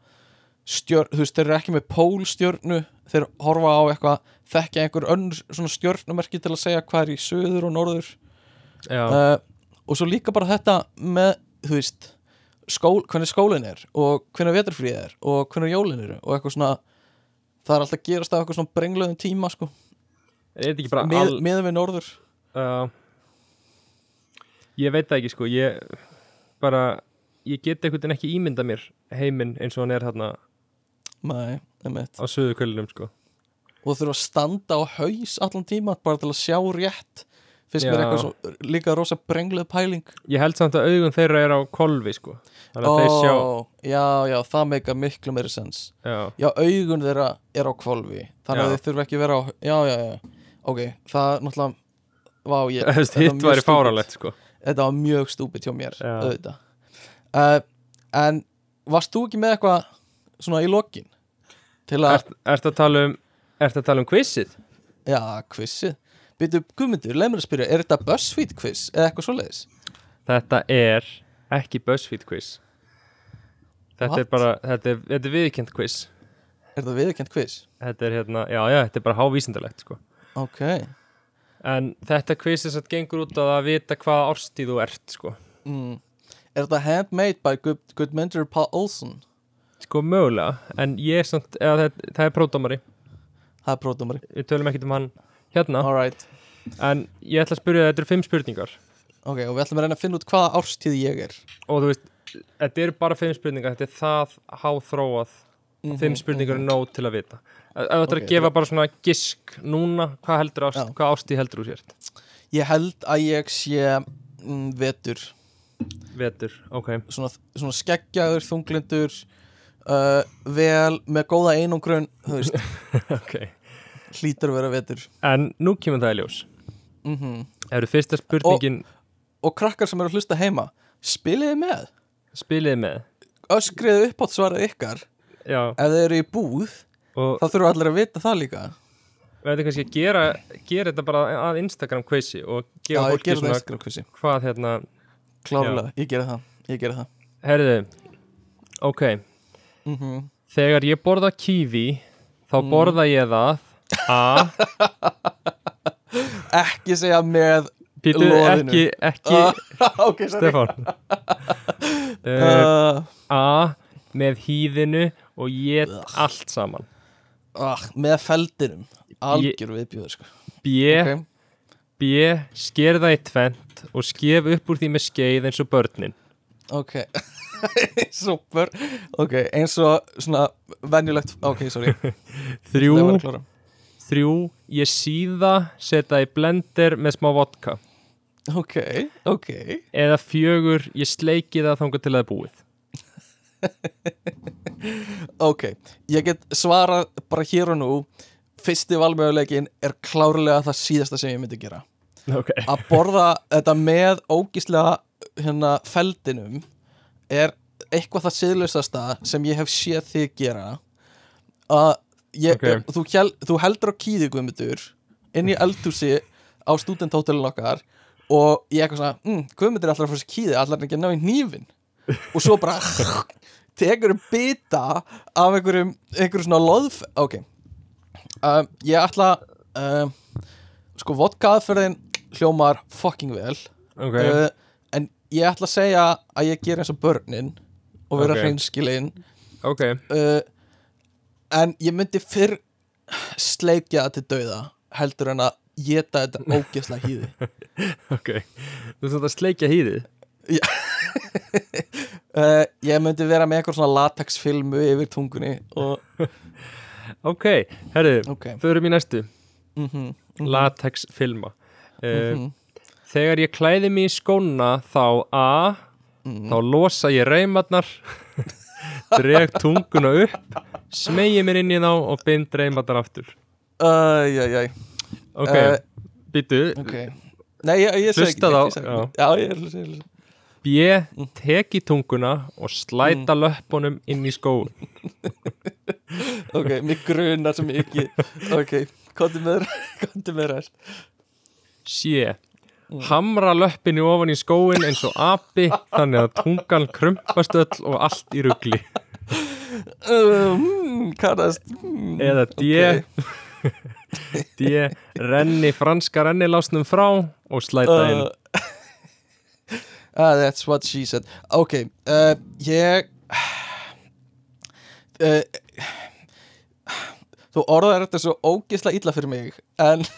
Stjörn, þú veist, þeir eru ekki með pólstjörnu. Þeir horfa á eitthvað þekkja einhver önnur svona stjörnumerki til að segja hvað er í söður og norður. Uh, og svo líka bara þetta með, þú veist skól, hvernig skólinn er og hvernig veturfríð er og hvernig jólin eru og eitthvað svona það er alltaf gerast af eitthvað svona brengluðum tíma sko, er þetta ekki bara með, all meðan við norður? Uh, Ég veit það ekki sko. Ég bara Ég get einhvern veginn ekki ímynda mér heiminn eins og hann er hérna á söðu kvölinum sko. Og þurfa að standa á haus allan tíma bara til að sjá rétt. Finnst mér eitthvað svo, líka rosa brengluð pæling. Ég held samt að augun þeirra er á kolvi sko. Þannig að þeir sjá. Já, já, það meika miklu meiri sens Já, já, augun þeirra er á kvolfi þannig að Já. þeir þurfa ekki að vera á já, já, já, ok, það náttúrulega Vá, ég, hitt væri fáralegt sko Þetta var mjög stúpid hjá mér auðvitað uh, En varst þú ekki með eitthvað svona í lokin til að, Ert Ertu að tala um Ertu að tala um quizið? já, quizið Býtu, Guðmundur, leið mér að spyrja, er þetta BuzzFeed quiz eða eitthvað svoleiðis? Þetta er ekki BuzzFeed quiz Þetta What? er bara Þetta er, þetta er viðkjönd quiz Er þetta viðurkend quiz? Þetta er hérna Já, já, þetta er bara hávísindalegt sko Ok, En þetta quiz er satt gengur út á það að vita hvaða árstíð þú ert sko. Mm. Er þetta handmade by Good, Goodmundur Paul Olsen? Sko mögulega. En ég er samt eða, það, það er pródómari Það er pródómari Við tölum ekkert um hann hérna. Alright, En ég ætla að spyrja þetta eru fimm spurningar. Ok, og við ætlum að reyna að finna út hvaða árstíð ég er. Og þú veist Þetta eru bara fimm spurningar Þetta er það háþróað Mhm, Fimm spurningar er nóg til að vita. Ef þú Ok, að gefa bara svona gisk núna Hvað heldur ást, Já. hvað ástíð heldur þú sért? Ég held að ég sé mm, vetur. Vetur, ok. Svona, svona skeggjaður, þunglindur uh, vel með góða einangrun þú veist, Ok. Hlýtur að vera vetur. En nú kemur það í ljós. Mm Það eru fyrsta spurningin og krakkar sem eru að hlusta heima spiliði með, Spiliði með? Öskriði upp átt svarað ykkar Já, ef þeir eru í búð, og þá þurfa allir að vita það líka. Við ætlum kannski að gera, gera þetta bara að Instagram quizi og Já, gefa ég fólki svona hvað hérna klárlega, ég gera það ég gera það. Herðu, ok. Mm Þegar ég borða kífi þá Mm. borða ég það A ekki segja með Býtu Loðinu. ekki, ekki ok, sorry. Stefán. Uh, uh, A með hýðinu og ég allt saman. Uh, með feldinum algjör viðbjóður sko. B, ok, B sker það í tvent og skef upp úr því með skeið eins og börnin. Ok. Super, ok, eins og svona venjulegt, ok, sorry. Þrjú, að þrjú ég síða setja í blender með smá vodka. Ok, ok. Eða fjögur ég sleiki það þangað til það er búið ok, ég get svarað bara hér og nú. Fyrsti valmöguleikin er klárlega það síðasta sem ég myndi gera. Ok, að borða þetta með ógíslega hérna feldinum er eitthvað það siðlausasta sem ég hef séð þig gera. Að ég, Ok. þú, hel, þú heldur á kýði Guðmundur inn í eldhúsi á studenthótelin okkar og ég eitthvað svona, mm, Guðmundur er alltaf að fara sér kýði allar hann ekki að ná í hnífin og svo bara tekur um bita af einhverjum, einhverjum svona loðf ok um, ég ætla um, sko vodka aðferðin hljómar fucking vel ok uh, en ég ætla að segja að ég ger eins og börnin og vera Ok. okay. hreinskilin Ok, uh, en ég myndi fyrr sleikja það til dauða heldur en að geta þetta ógeðslega hýði ok Þú þarf að sleikja hýðið. Uh, ég myndi vera með eitthvað svona latexfilmu yfir tungunni og, Ok, herru, ok. förum í næstu. Mm -hmm, Latex filma uh, Mhm. Þegar ég klæði mig í skóna þá A Mhm. þá losa ég reymarnar dreg tunguna upp smegi mér inn í þá og bind reymarnar aftur. Æjæjæj. Ok, Eh, býtu Ok. Nei, ég, ég segi ekki ég ekki. neitt. Já, ég að segja B. Teki tunguna og slæta Mm. löppunum inn í skóun Ok, mig grunar sem ekki Ok, komdu með ræst C. Mm. Hamra löppinu ofan í skóin eins og api þannig að tungan krumpast öll og allt í rugli um, Kannast mm, eða D. ok. D. Renni franska rennilásnum frá og slæta inn uh, ah, That's what she said. Ok, uh, ég uh, Þú orðar þetta svo ógisla illa fyrir mig En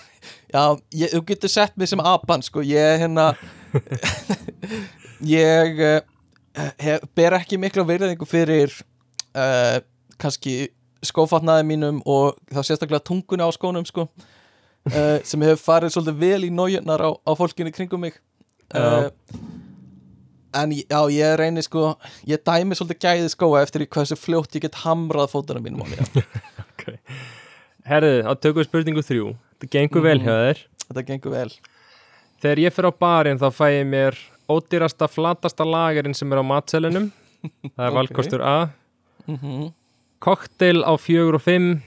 Já, ég, þú getur sett mig sem apan sko, ég hérna ég uh, hef, ber ekki mikla virðingu fyrir uh, kannski skófatnaði mínum og þá sérstaklega tungunni á skónum sko, uh, sem hefur farið svolítið vel í nójunar á, á fólkinu kringum mig. Uh, en já, ég reyni sko ég dæmi svolítið gæði skóa eftir hversu fljótt ég get hamrað fótana mínum á mér. Herðu, þá tökum við spurningu þrjú. Það gengur vel Mhm. hjá þér. Þetta gengur vel. Þegar ég fer á barinn þá fæ ég mér ódýrasta, flatasta lagerinn sem er á matselinum Það er valkostur A. Mm -hmm. Koktel á fjögur og fimm.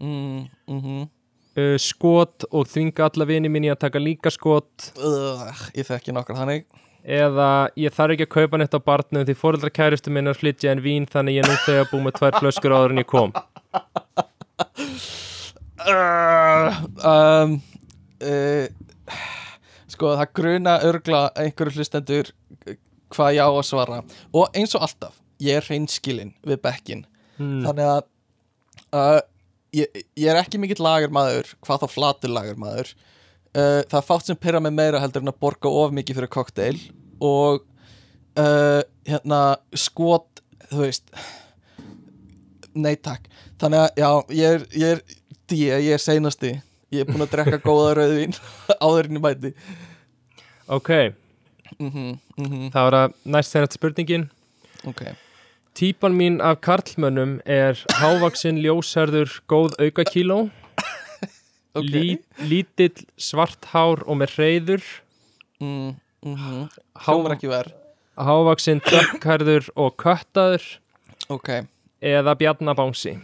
Mm -hmm. uh, Skot og þvinga alla vini mín í að taka líka skot. Uh, ég þekki nokkar þannig Eða ég þarf ekki að kaupa neitt á barnum því fóreldra kærustu minnar flytja en vín þannig ég er nú þegar búið með tvær flöskur áður en ég kom. Uh, um, uh, sko það gruna örgla einhverju hlustendur hvað ég á að svara. Og eins og alltaf, ég er hreinskilinn við bekkin hmm. þannig að uh, ég, ég er ekki mikill lagermaður hvað þá flatur lagermaður uh, það er fátt sem pyrra mig meira heldur en að borga of mikið fyrir kokteil og uh, hérna skot, þú veist nei takk. Þannig að já, ég er, ég er D, ég er seinasti. Ég er búin að drekka góða rauðvín áður en ég mæti. Ok, mm -hmm, það var að næst þeirra spurningin. Ok. Típan mín af karlmönnum er hávaksinn, ljósherður, góð aukakíló Ok. Lí, lítill, svart hár og með hreyður mm, mm -hmm. Há, Hávaksinn, dökkhærður og köttaður. Ok. Eða bjarnabánsi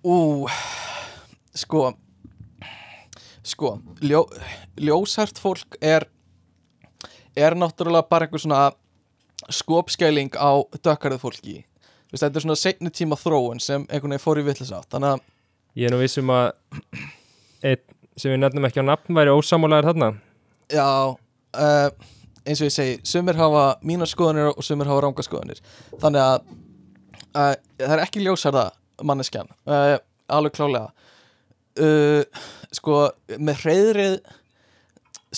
Ú, sko sko ljó, ljósært fólk er er náttúrulega bara einhver svona skopskæling á dökkarið fólki. Þetta er svona seinni tíma þróun sem einhvern veginn fór í villis átt þannig að Ég er nú vissum að einn sem við nefnum ekki á nafn væri ósamálaðir þarna. Já uh, eins og ég segi, sumir hafa mínar skoðanir og sumir hafa ranga skoðanir. Þannig að uh, það er ekki ljósarða manneskjan uh, alveg klálega sko með hreyðrið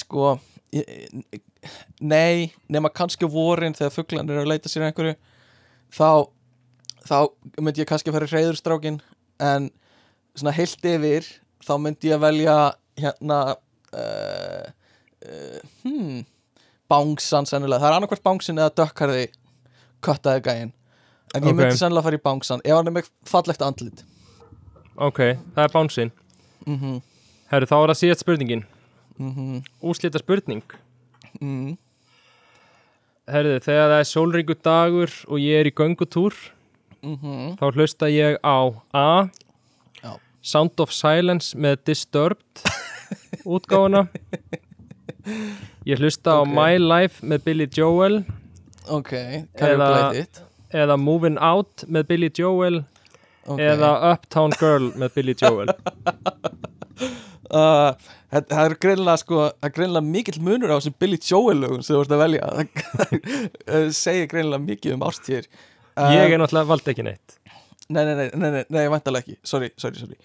sko nei, nema kannski vorin þegar fuglan er að leita sér að einhverju þá þá myndi ég kannski fara í hreyðurstrákin en svona heilt yfir þá myndi ég velja hérna uh, uh, hmm bángsan sennilega, það er annarkvært bángsin eða dökkarði köttaði gæin en ég Ok. myndi sennilega fara í bángsan ef hann er með fallegt andlit Ok, það er bánsinn mm -hmm. Herru, þá er það síðast spurningin Mm Úslita spurning mm Herru, þegar það er sólringu dagur og ég er í göngutúr -hmm. þá hlusta ég á A. Sound of Silence með Disturbed útgáfuna. Ég hlusta Ok. á My Life með Billy Joel. Ok, can you Eða- eða Moving Out með Billy Joel. Okay. eða Uptown Girl með Billy Joel. Uh, það, er greinlega sko, það greinlega mikill munur á þessum Billy Joel lögum sem þú ert að velja. Það segir greinlega mikið um ástíðir uh, Ég er náttúrulega valdi ekki neitt Nei, nei, nei, nei, nei, vantarlega ekki. Sorry, sorry, sorry.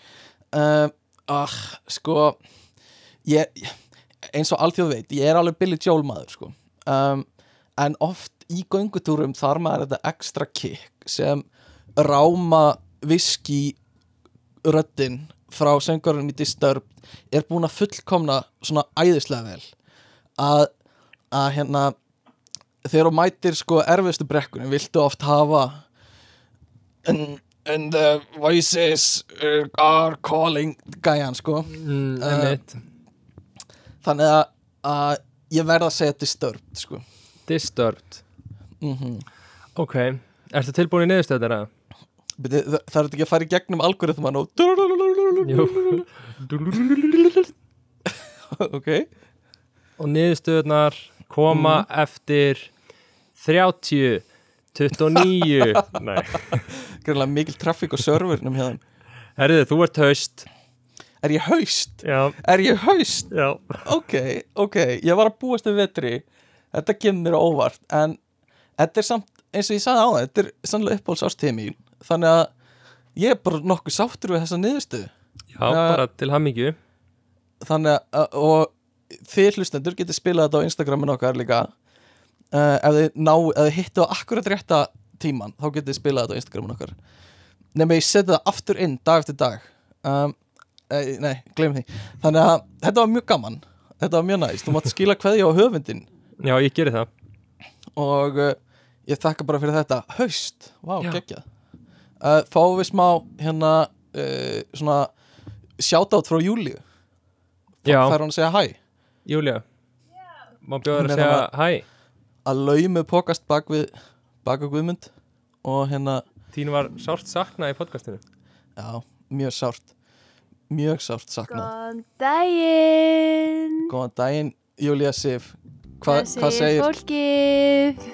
Um, ah, Sko ég, Eins og alltjóð veit, ég er alveg Billy Joel maður sko. Um, en oft í göngutúrum þar maður þetta ekstra kick sem ráma viski röddin frá söngurinn í Disturbed er búin að fullkomna svona æðislega vel. Að, að hérna þegar þú mætir sko erfiðstu brekkunum viltu oft hafa and, and the voices are calling gæjan sko. Mm, Uh, þannig að, að ég verð að segja Disturbed sko. Disturbed. Mm Ok, ertu tilbúin í niðurstöðara? Beti, það, er ekki að fara í gegnum algoritman og ok. Og niðurstöðunar koma eftir 30 29 Nei greinlega mikil traffík á servernum hérna Herriði, þú ert haust. Er ég haust? Já, er ég haust? já. Ok, ok, ég var að búast við vetri. Þetta kemur mér óvart en þetta er samt, eins og ég sagði á það þetta er sannlega mín. Þannig að ég er bara nokkuð sáttur við þessa niðurstöðu. Já, Uh, bara til hammingju þannig að, og þið hlustendur getur spilað þetta á Instagramin okkar líka. Uh, ef þið þið hittu á akkurat rétta tíman, þá getur þið spilað þetta á Instagramin okkar. Nema ég setja það aftur inn dag eftir dag. Um, eh, nei, gleym því. Þannig að þetta var mjög gaman. Þetta var mjög næst, þú mátt skila kveðja á höfundin Já, ég geri það. Og uh, ég þakka bara fyrir þetta. Haust, vá, Já. geggjað. Uh, fáum við smá hérna uh, svona shoutout frá Júliu Já, fær hann að segja hæ Júlia Má Hún er að segja hæ að laumu pokast bak við bak við Guðmund og hérna, Þín var sárt saknað í podcastinu. Já, mjög sárt. Mjög sárt saknað. Góðan daginn. Góðan daginn, Júlia Sif. Hva, Hvað hvað segir, fólkið?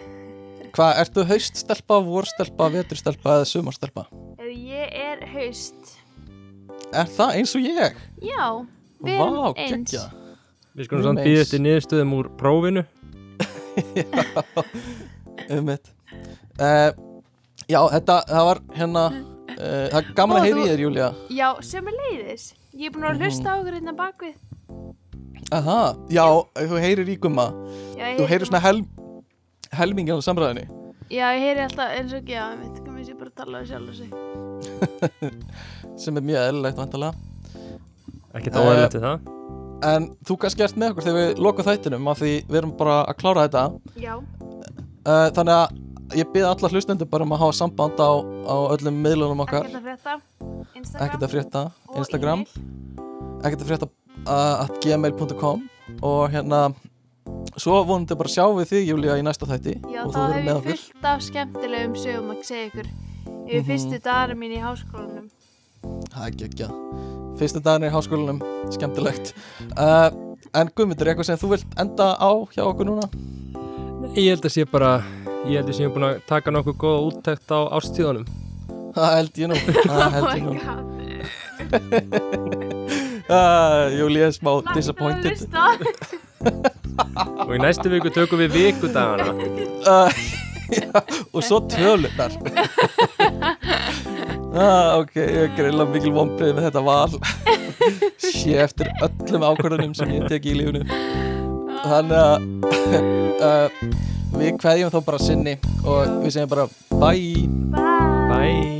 hvað, ertu hauststelpa, vorstelpa, veturstelpa eða sumarstelpa? Ef Ég er haust. Er það eins og ég? Já, við Vá, erum eins. geggja Við skulum Mjög samt eins. býða eftir niðurstöðum úr prófinu. Um mitt uh, Já, þetta, það var hérna uh, það er gaman Ó, að heyri í þér, Júlia Já, sem er leiðis Ég er búin að Mhm. hlusta á okkur hérna bakvið Aha, já, þú heyrir í gumma. Ég þú heyrir svona hel, helmingin á samræðinni Já, ég heyri alltaf eins og ekki Já, ég veit, komið sér bara að tala um sjálf og sig. Sem er mjög eðlilegt vantalega Ekkert Eh, óæðilegt við það. En þú kannski ert með okkur þegar við lokum þættinum af því við erum bara að klára þetta. Já, uh, Þannig að ég byrði alla hlustendur bara um að hafa samband á, á öllum miðlunum okkar. Ekkert að frétta. Instagram Ekkert að frétta, að at gmail.com Og hérna Svo vonandi bara sjá við þig Júlía í næsta þætti. Já, Og þá þú verður hef með ég fullt af skemmtilegum sögum að segja ykkur. Yfir Mhm. fyrstu dagar mín í háskólanum. Það er ekki ekki Fyrstu daginn í háskólanum, skemmtilegt. Uh, En Guðmundur, eitthvað sem þú vilt enda á hjá okkur núna? Ég held að sé bara Ég held að sé búin að taka nokkuð góða úttækt á ástíðunum Það held ég nú. Það held Oh ég nú. God. Uh, Júlía er smá disappointed. Og í næstu viku tökum við vikudagana. Uh, já, Og svo tölunar ah, Ok, ég er greila mikil vombrið með þetta val. Sé eftir öllum ákvörðunum sem ég tek í lífinu. Þannig að uh, við kveðjum þá bara sinni og við segjum bara bye bye, bye.